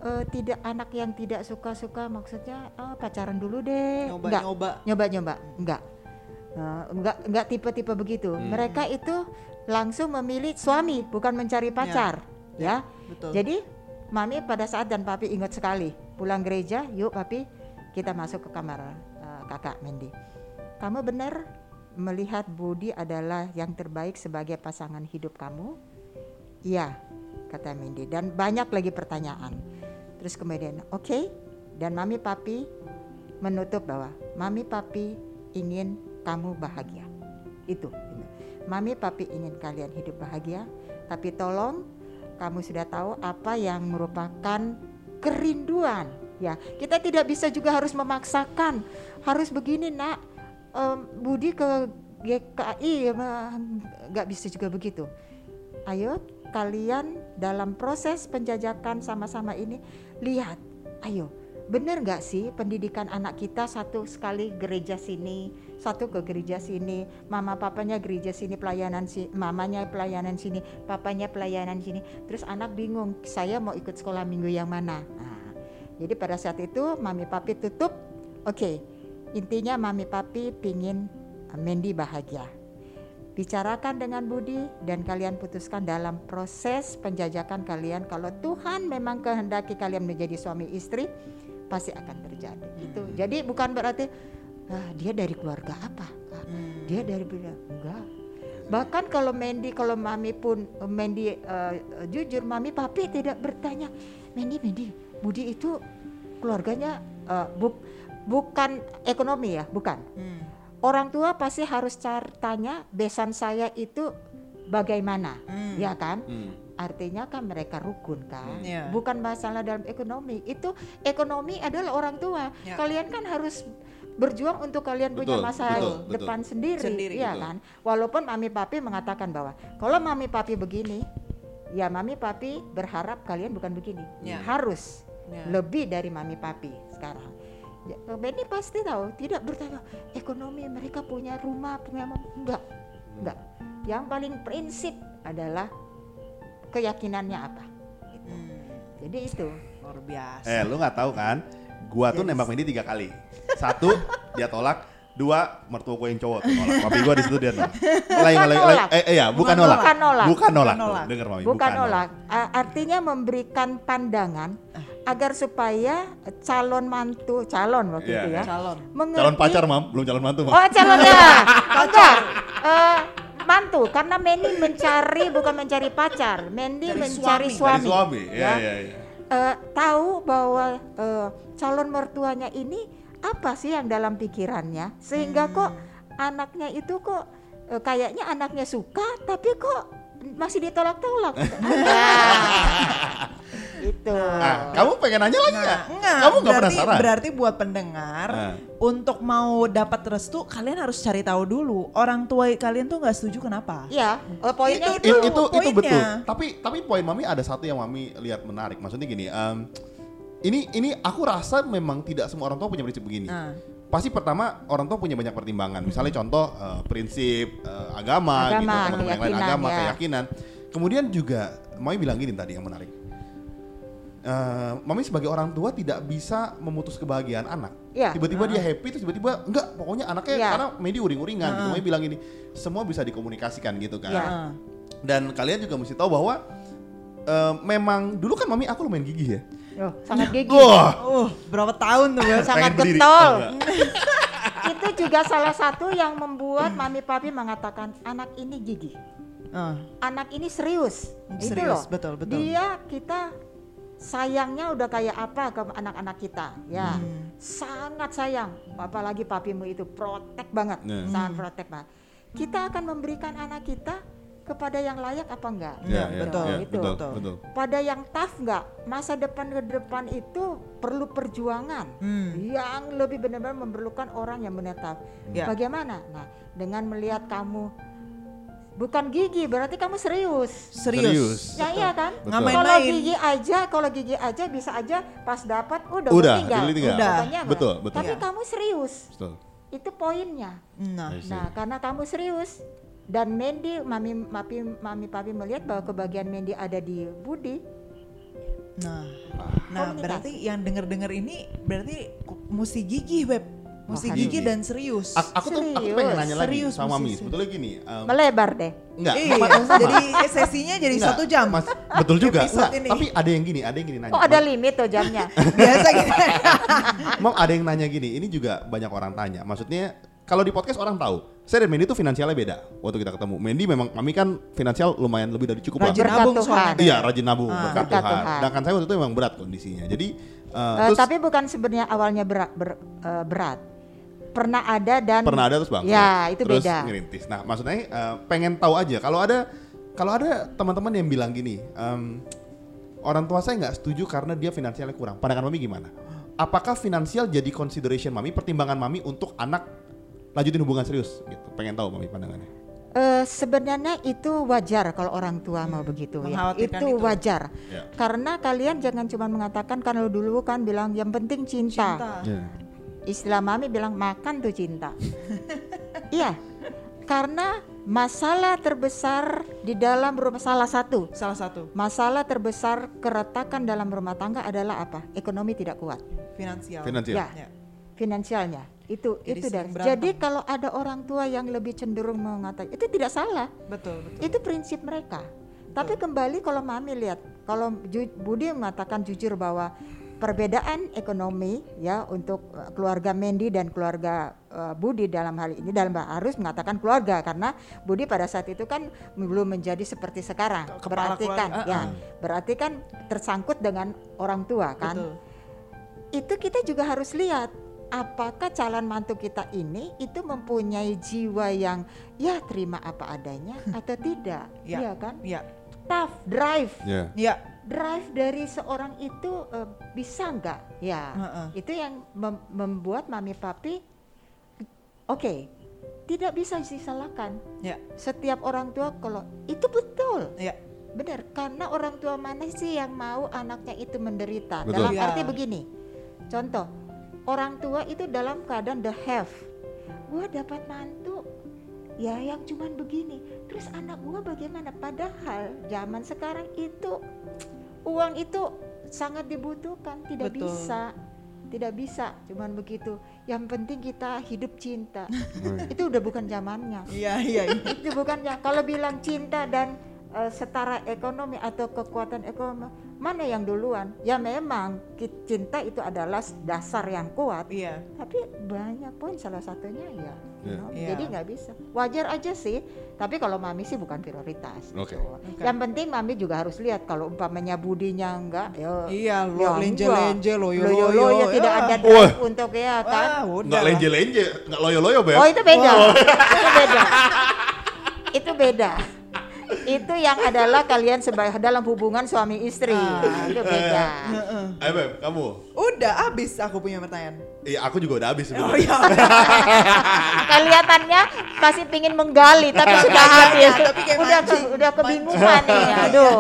eh, tidak anak yang tidak suka-suka maksudnya ah, pacaran dulu deh. Nyoba-nyoba. Nyoba-nyoba, enggak. Eh, enggak enggak tipe-tipe begitu. Mereka itu langsung memilih suami bukan mencari pacar, ya. Betul. Jadi mami pada saat dan papi ingat sekali pulang gereja, yuk papi kita masuk ke kamar eh, kakak Mandy. Kamu benar melihat Budi adalah yang terbaik sebagai pasangan hidup kamu? Iya, kata Mandy. Dan banyak lagi pertanyaan. Terus kemudian, oke. Dan mami papi menutup bahwa mami papi ingin kamu bahagia. Itu. Mami papi ingin kalian hidup bahagia, tapi tolong kamu sudah tahu apa yang merupakan kerinduan. Ya, kita tidak bisa juga harus memaksakan harus begini nak. Em, Budi ke GKI ya, nggak bisa juga begitu. Ayo kalian dalam proses penjajakan sama-sama ini lihat, ayo benar nggak sih pendidikan anak kita satu sekali gereja sini, satu ke gereja sini, mama papanya gereja sini pelayanan si, mamanya pelayanan sini, papanya pelayanan sini, terus anak bingung, saya mau ikut sekolah minggu yang mana? Nah, jadi pada saat itu mami papi tutup, oke, intinya mami papi pingin uh, Mandy bahagia. Bicarakan dengan Budi dan kalian putuskan dalam proses penjajakan kalian kalau Tuhan memang kehendaki kalian menjadi suami istri pasti akan terjadi. Itu. Jadi bukan berarti "Ah, dia dari keluarga apa? Ah, Dia dari beda enggak. Bahkan kalau Mandy kalau Mami pun eh, Mandy eh, jujur Mami Papi tidak bertanya, Mandy Mandy Budi itu keluarganya eh, buk- bukan ekonomi ya, bukan Hmm. orang tua pasti harus cari tanya besan saya itu bagaimana Hmm. ya kan Hmm. artinya kan mereka rukun kan Iya. bukan masalah dalam ekonomi itu ekonomi adalah orang tua Ya. kalian kan harus berjuang untuk kalian punya Betul, masa betul, betul. depan sendiri, Sendiri, ya betul. kan walaupun mami papi mengatakan bahwa kalau mami papi begini ya mami papi berharap kalian bukan begini Ya. harus Ya. lebih dari mami papi sekarang ya, Benny pasti tahu tidak bertanya ekonomi mereka punya rumah punya enggak enggak yang paling prinsip adalah keyakinannya apa Gitu. Hmm, jadi itu luar biasa. Eh, lu nggak tahu kan? Gua tuh Jadi- nembak Mendy tiga kali. Satu, dia tolak. Dua, mertua gue yang cowok tuh nolak. Papi gue di situ dia nolak. Lain, Bukan lain, nolak. lain. Eh, eh, ya, bukan Bukan nolak. Bukan nolak. Bukan nolak. Bukan nolak. Tuh, Dengar Mami, bukan nolak A- artinya memberikan pandangan agar supaya calon mantu calon waktu Iya, itu ya Calon. mengerti- Calon pacar, Mam. Belum calon mantu, Mam. oh calon ya enggak Eh, mantu karena Mendy mencari bukan mencari pacar Mendy Cari mencari suami. suami, Dari suami. Iya, ya. iya, iya. Eh, tahu bahwa eh, calon mertuanya ini apa sih yang dalam pikirannya sehingga kok anaknya itu kok eh, kayaknya anaknya suka tapi kok masih ditolak-tolak Nah, itu Ah, kamu pengen nanya lagi ya? Nah, enggak, Kamu nggak berarti, penasaran? berarti buat pendengar Nah. untuk mau dapat restu kalian harus cari tahu dulu orang tua kalian tuh nggak setuju kenapa? ya eh, poinnya itu, itu, itu, itu, poinnya. betul. Tapi tapi poin mami ada satu yang mami lihat menarik. Maksudnya gini, em, ini ini aku rasa memang tidak semua orang tua punya prinsip begini. Nah. Pasti pertama orang tua punya banyak pertimbangan. Misalnya contoh eh, prinsip eh, agama, gitu, Agama, teman-teman yang lain agama, ya. keyakinan. Kemudian juga mami bilang gini tadi yang menarik. Eh, mami sebagai orang tua tidak bisa memutus kebahagiaan anak. Iya. Tiba-tiba dia happy terus tiba-tiba enggak, pokoknya anaknya Iya. karena Medi uring-uringan gitu. Mami bilang gini, semua bisa dikomunikasikan gitu kan. Nah. Dan kalian juga mesti tahu bahwa eh, memang dulu kan mami aku lumayan gigih ya. Oh, sangat gigih Uh, berapa tahun tuh Beb? sangat getol Oh, itu juga salah satu yang membuat mami papi mengatakan anak ini gigih Ah, anak ini serius. Itu Serius, loh. betul, betul. Dia kita sayangnya udah kayak apa ke anak-anak kita, ya. Hmm. Sangat sayang, apalagi papimu itu protek banget, Nah. sangat protek banget. Kita akan memberikan anak kita kepada yang layak apa enggak? Ya, Iya, ya, betul, ya, itu. betul, betul. betul. Pada yang tough enggak? Masa depan ke depan itu perlu perjuangan. Hmm. Yang lebih benar-benar memerlukan orang yang benar tough. Ya. Bagaimana? Nah, dengan melihat kamu bukan gigi, berarti kamu serius. Serius. Ya iya kan? Betul. Nggak Kalau main-main. gigi aja, kalau gigi aja bisa aja pas dapat udah Udah, jadi tinggal. Udah. Betul, betul. Tapi Iya. kamu serius. Betul. Itu poinnya. Nah. Nah, karena kamu serius dan Mendy, mami, papi, mami, papi melihat bahwa kebahagiaan Mendy ada di Budi. nah, nah Komunikasi. berarti yang denger-denger ini berarti mesti gigih web, mesti harus. gigih dan serius. A- aku tuh aku Serius, pengen nanya lagi serius, sama mesti Mami. serius. Sebetulnya gini, em, Melebar deh. enggak, Iya, jadi sesinya jadi enggak, satu jam. Mas, betul juga. Enggak, ini. tapi ada yang gini, ada yang gini nanya. Oh, ada limit tuh jamnya. Biasa gitu. Mam, ada yang nanya gini, ini juga banyak orang tanya. Maksudnya kalau di podcast orang tahu, saya dan Mendy tuh finansialnya beda waktu kita ketemu. Mendy memang Mami kan finansial lumayan lebih dari cukup lah. Rajin nabung Tuhan. soalnya. Iya, rajin nabung, Ah. berkat Berkat Tuhan. Tuhan. Sedangkan saya waktu itu memang berat kondisinya. Jadi eh, Eh, terus tapi bukan sebenarnya awalnya berat, ber- eh, berat. Pernah ada dan pernah ada terus bang. Ya, itu terus beda. ngerintis. Nah, maksudnya eh, pengen tahu aja kalau ada kalau ada teman-teman yang bilang gini, em, orang tua saya nggak setuju karena dia finansialnya kurang. Pandangan mami gimana? Apakah finansial jadi consideration mami, pertimbangan mami untuk anak lanjutin hubungan serius? Gitu. Pengen tahu mami pandangannya. Eh, sebenarnya itu wajar kalau orang tua mau begitu ya. Itu itu. wajar. Ya. Karena kalian jangan cuma mengatakan kalau dulu kan bilang yang penting cinta. Cinta. Ya. Istilah mami bilang makan tuh cinta. iya. Karena masalah terbesar di dalam rumah salah satu Salah satu masalah terbesar keretakan dalam rumah tangga adalah apa? Ekonomi tidak kuat. finansial. Finansial. Ya. Ya. finansialnya itu Jadi itu dari berantem. jadi kalau ada orang tua yang lebih cenderung mengatakan itu tidak salah. Betul, betul. itu prinsip mereka. Tapi kembali kalau mami lihat kalau Ju- Budi mengatakan jujur bahwa perbedaan ekonomi ya untuk eh, keluarga Mendy dan keluarga eh, Budi dalam hal ini dalam harus mengatakan keluarga karena Budi pada saat itu kan belum menjadi seperti sekarang. Kepala berarti kan keluarga, ya berarti kan tersangkut dengan orang tua kan? Betul. itu kita juga harus lihat apakah calon mantu kita ini itu mempunyai jiwa yang ya terima apa adanya atau tidak Ya. iya kan Iya. tough drive Ya. Ya. drive dari seorang itu eh, bisa nggak ya Heeh. itu yang mem- membuat mami papi oke tidak bisa disalahkan Ya. setiap orang tua kalau itu betul Ya. benar karena orang tua mana sih yang mau anaknya itu menderita Betul. dalam Ya. arti begini contoh orang tua itu dalam keadaan the have. Gua dapat mantu. Ya yang cuman begini. Terus anak gua bagaimana? Padahal zaman sekarang itu uang itu sangat dibutuhkan. Tidak Betul. bisa. Tidak bisa. Cuman begitu. Yang penting kita hidup cinta. Itu udah bukan zamannya. Iya, iya. iya. itu bukan ya. Kalau bilang cinta dan eh, setara ekonomi atau kekuatan ekonomi mana yang duluan ya memang cinta itu adalah dasar yang kuat Iya. tapi banyak pun salah satunya ya you Iya. know, Iya. jadi nggak bisa wajar aja sih tapi kalau mami sih bukan prioritas Oke. gitu. Oke. yang penting mami juga harus lihat kalau umpamanya budinya enggak ya Iya, lo ya lenje-lenje, enggak. loyo-loyo. Loyo-loyo, tidak Ah. ada Wah. drive untuk ya kan udah Nggak lah. lenje-lenje, nggak loyo-loyo, Beb. Oh itu beda, itu beda, itu beda. Itu yang adalah kalian sebagai dalam hubungan suami istri, Ah. itu beda. Heeh. Ayo, Beb, kamu. Udah habis aku punya pertanyaan. Iya, aku juga udah habis Oh iya. Kelihatannya masih pingin menggali, tapi sudah Iya, habis. iya, tapi kayak udah ke- udah kebingungan nih, aduh.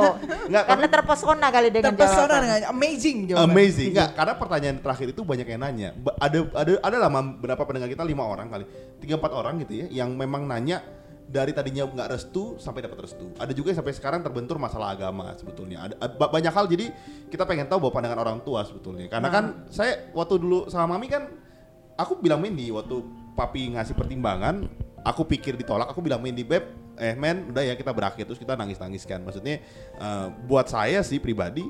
Nggak, Karena terpesona kali dengan Terpesona jawaban. dengan amazing jawaban. Amazing. Enggak, karena pertanyaan terakhir itu banyak yang nanya. Ada ada ada lama berapa pendengar kita lima orang kali, tiga empat orang gitu ya, yang memang nanya dari tadinya nggak restu sampai dapat restu. Ada juga yang sampai sekarang terbentur masalah agama sebetulnya. Ada ba- banyak hal jadi kita pengen tahu bahwa pandangan orang tua sebetulnya. Karena kan saya waktu dulu sama mami kan aku bilang Mindy waktu papi ngasih pertimbangan, aku pikir ditolak, aku bilang Mindy beb, eh men udah ya kita berakhir terus kita nangis-nangis kan. Maksudnya eh, buat saya sih pribadi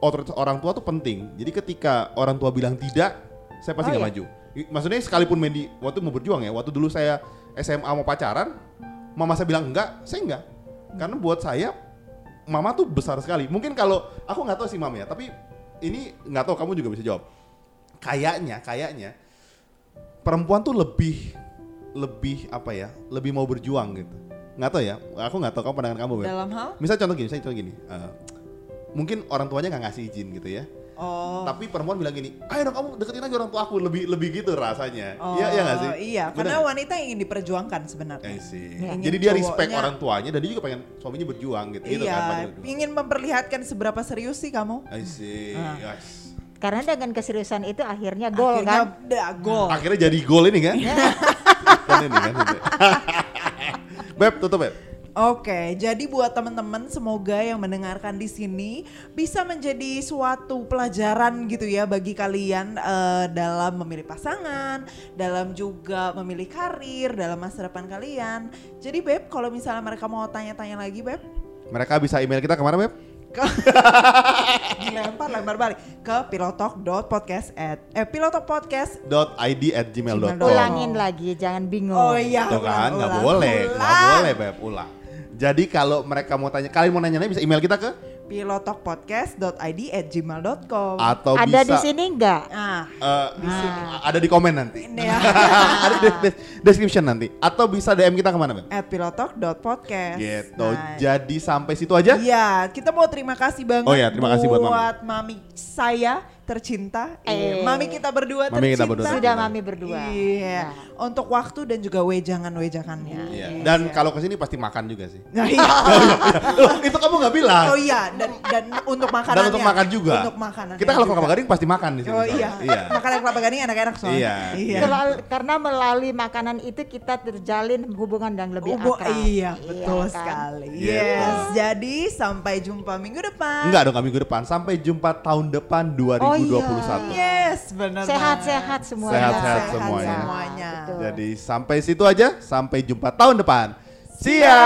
otoritas orang tua tuh penting. Jadi ketika orang tua bilang tidak, saya pasti Oh, nggak iya. maju. Maksudnya sekalipun Mendy waktu mau berjuang ya, waktu dulu saya SMA mau pacaran, mama saya bilang enggak, saya enggak. Karena buat saya mama tuh besar sekali. Mungkin kalau aku nggak tahu sih mama ya, tapi ini nggak tahu kamu juga bisa jawab. Kayaknya, kayaknya perempuan tuh lebih lebih apa ya, lebih mau berjuang gitu. Nggak tahu ya, aku nggak tahu kamu pandangan kamu. Dalam hal? Misal contoh gini, saya contoh gini. eh, mungkin orang tuanya nggak ngasih izin gitu ya. Oh. Tapi perempuan bilang gini, ayo dong kamu deketin aja orang tua aku lebih lebih gitu rasanya. Oh, Iya iya nggak sih? Iya, karena Bener? wanita ingin diperjuangkan sebenarnya. Eh sih. Ya. Jadi dia respect cowoknya- orang tuanya dan dia juga pengen suaminya berjuang gitu, gitu iya, kan. pada berjuang. ingin memperlihatkan seberapa serius sih kamu. I see. Ah. Yes. Karena dengan keseriusan itu akhirnya gol Akhirnya kan. udah gol. Akhirnya jadi gol ini kan? kan ini kan. ini. Beb, tutup Beb. Oke, jadi buat teman-teman semoga yang mendengarkan di sini bisa menjadi suatu pelajaran gitu ya bagi kalian eh, dalam memilih pasangan, dalam juga memilih karir, dalam masa depan kalian. Jadi Beb, kalau misalnya mereka mau tanya-tanya lagi Beb, Mereka bisa email kita ke mana Beb? ke dilempar lempar balik ke pilotalk.podcast at eh pilotalkpodcast .id at gmail.com. Ulangin lagi, jangan bingung. Oh iya, Tuh kan, nggak ulang, boleh, nggak boleh Beb, ulang. Jadi kalau mereka mau tanya, kalian mau nanya bisa email kita ke pilotalkpodcast.id at gmail.com atau Ada bisa di sini enggak? Ah, eh, Ah. ada di komen nanti. ini ya. ada di des- description nanti atau bisa DM kita ke mana Beb? at pilotalk.podcast. Gitu. Nah, Jadi sampai situ aja. Iya, kita mau terima kasih banget Oh iya, terima kasih buat Mami. Mami saya tercinta. Eh. Mami kita berdua Mami kita tercinta. berdua Sudah mami berdua. Iya, Nah. untuk waktu dan juga wejangan-wejangannya. Iya. Dan kalau ke sini pasti makan juga sih. Nah, iya. Loh, itu kamu nggak bilang. Oh iya, dan dan untuk makanannya. Dan untuk makan juga. Untuk makanan. Kita kalau ke Kelapa Gading pasti makan di sini. Oh iya, Iya. makanan kelapa gading enak-enak soalnya. Iya, iya. Kelal- karena melalui makanan itu kita terjalin hubungan yang lebih Hubung- akrab. Iya, betul kan? sekali. Yes, jadi sampai jumpa minggu depan. Enggak dong kami minggu depan. Sampai jumpa tahun depan 2021. Iya. Yes, benar. Sehat-sehat semuanya. Sehat-sehat semuanya. Sehat semuanya. Betul. Jadi sampai situ aja, sampai jumpa tahun depan. Sia.